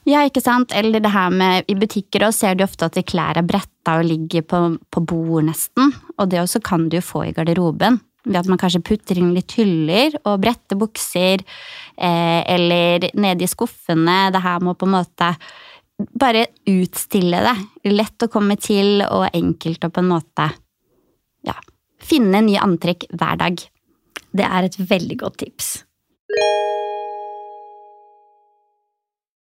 Ja, ikke sant. Eller det her med I butikker også ser du ofte at klær er bretta og ligger på, på bord, nesten. Og det også kan du få i garderoben. Ved at man kanskje putter inn litt hyller og brette bukser. Eh, eller nede i skuffene. Det her må på en måte bare utstille det. Lett å komme til og enkelt å på en måte ja, finne nye antrekk hver dag. Det er et veldig godt tips.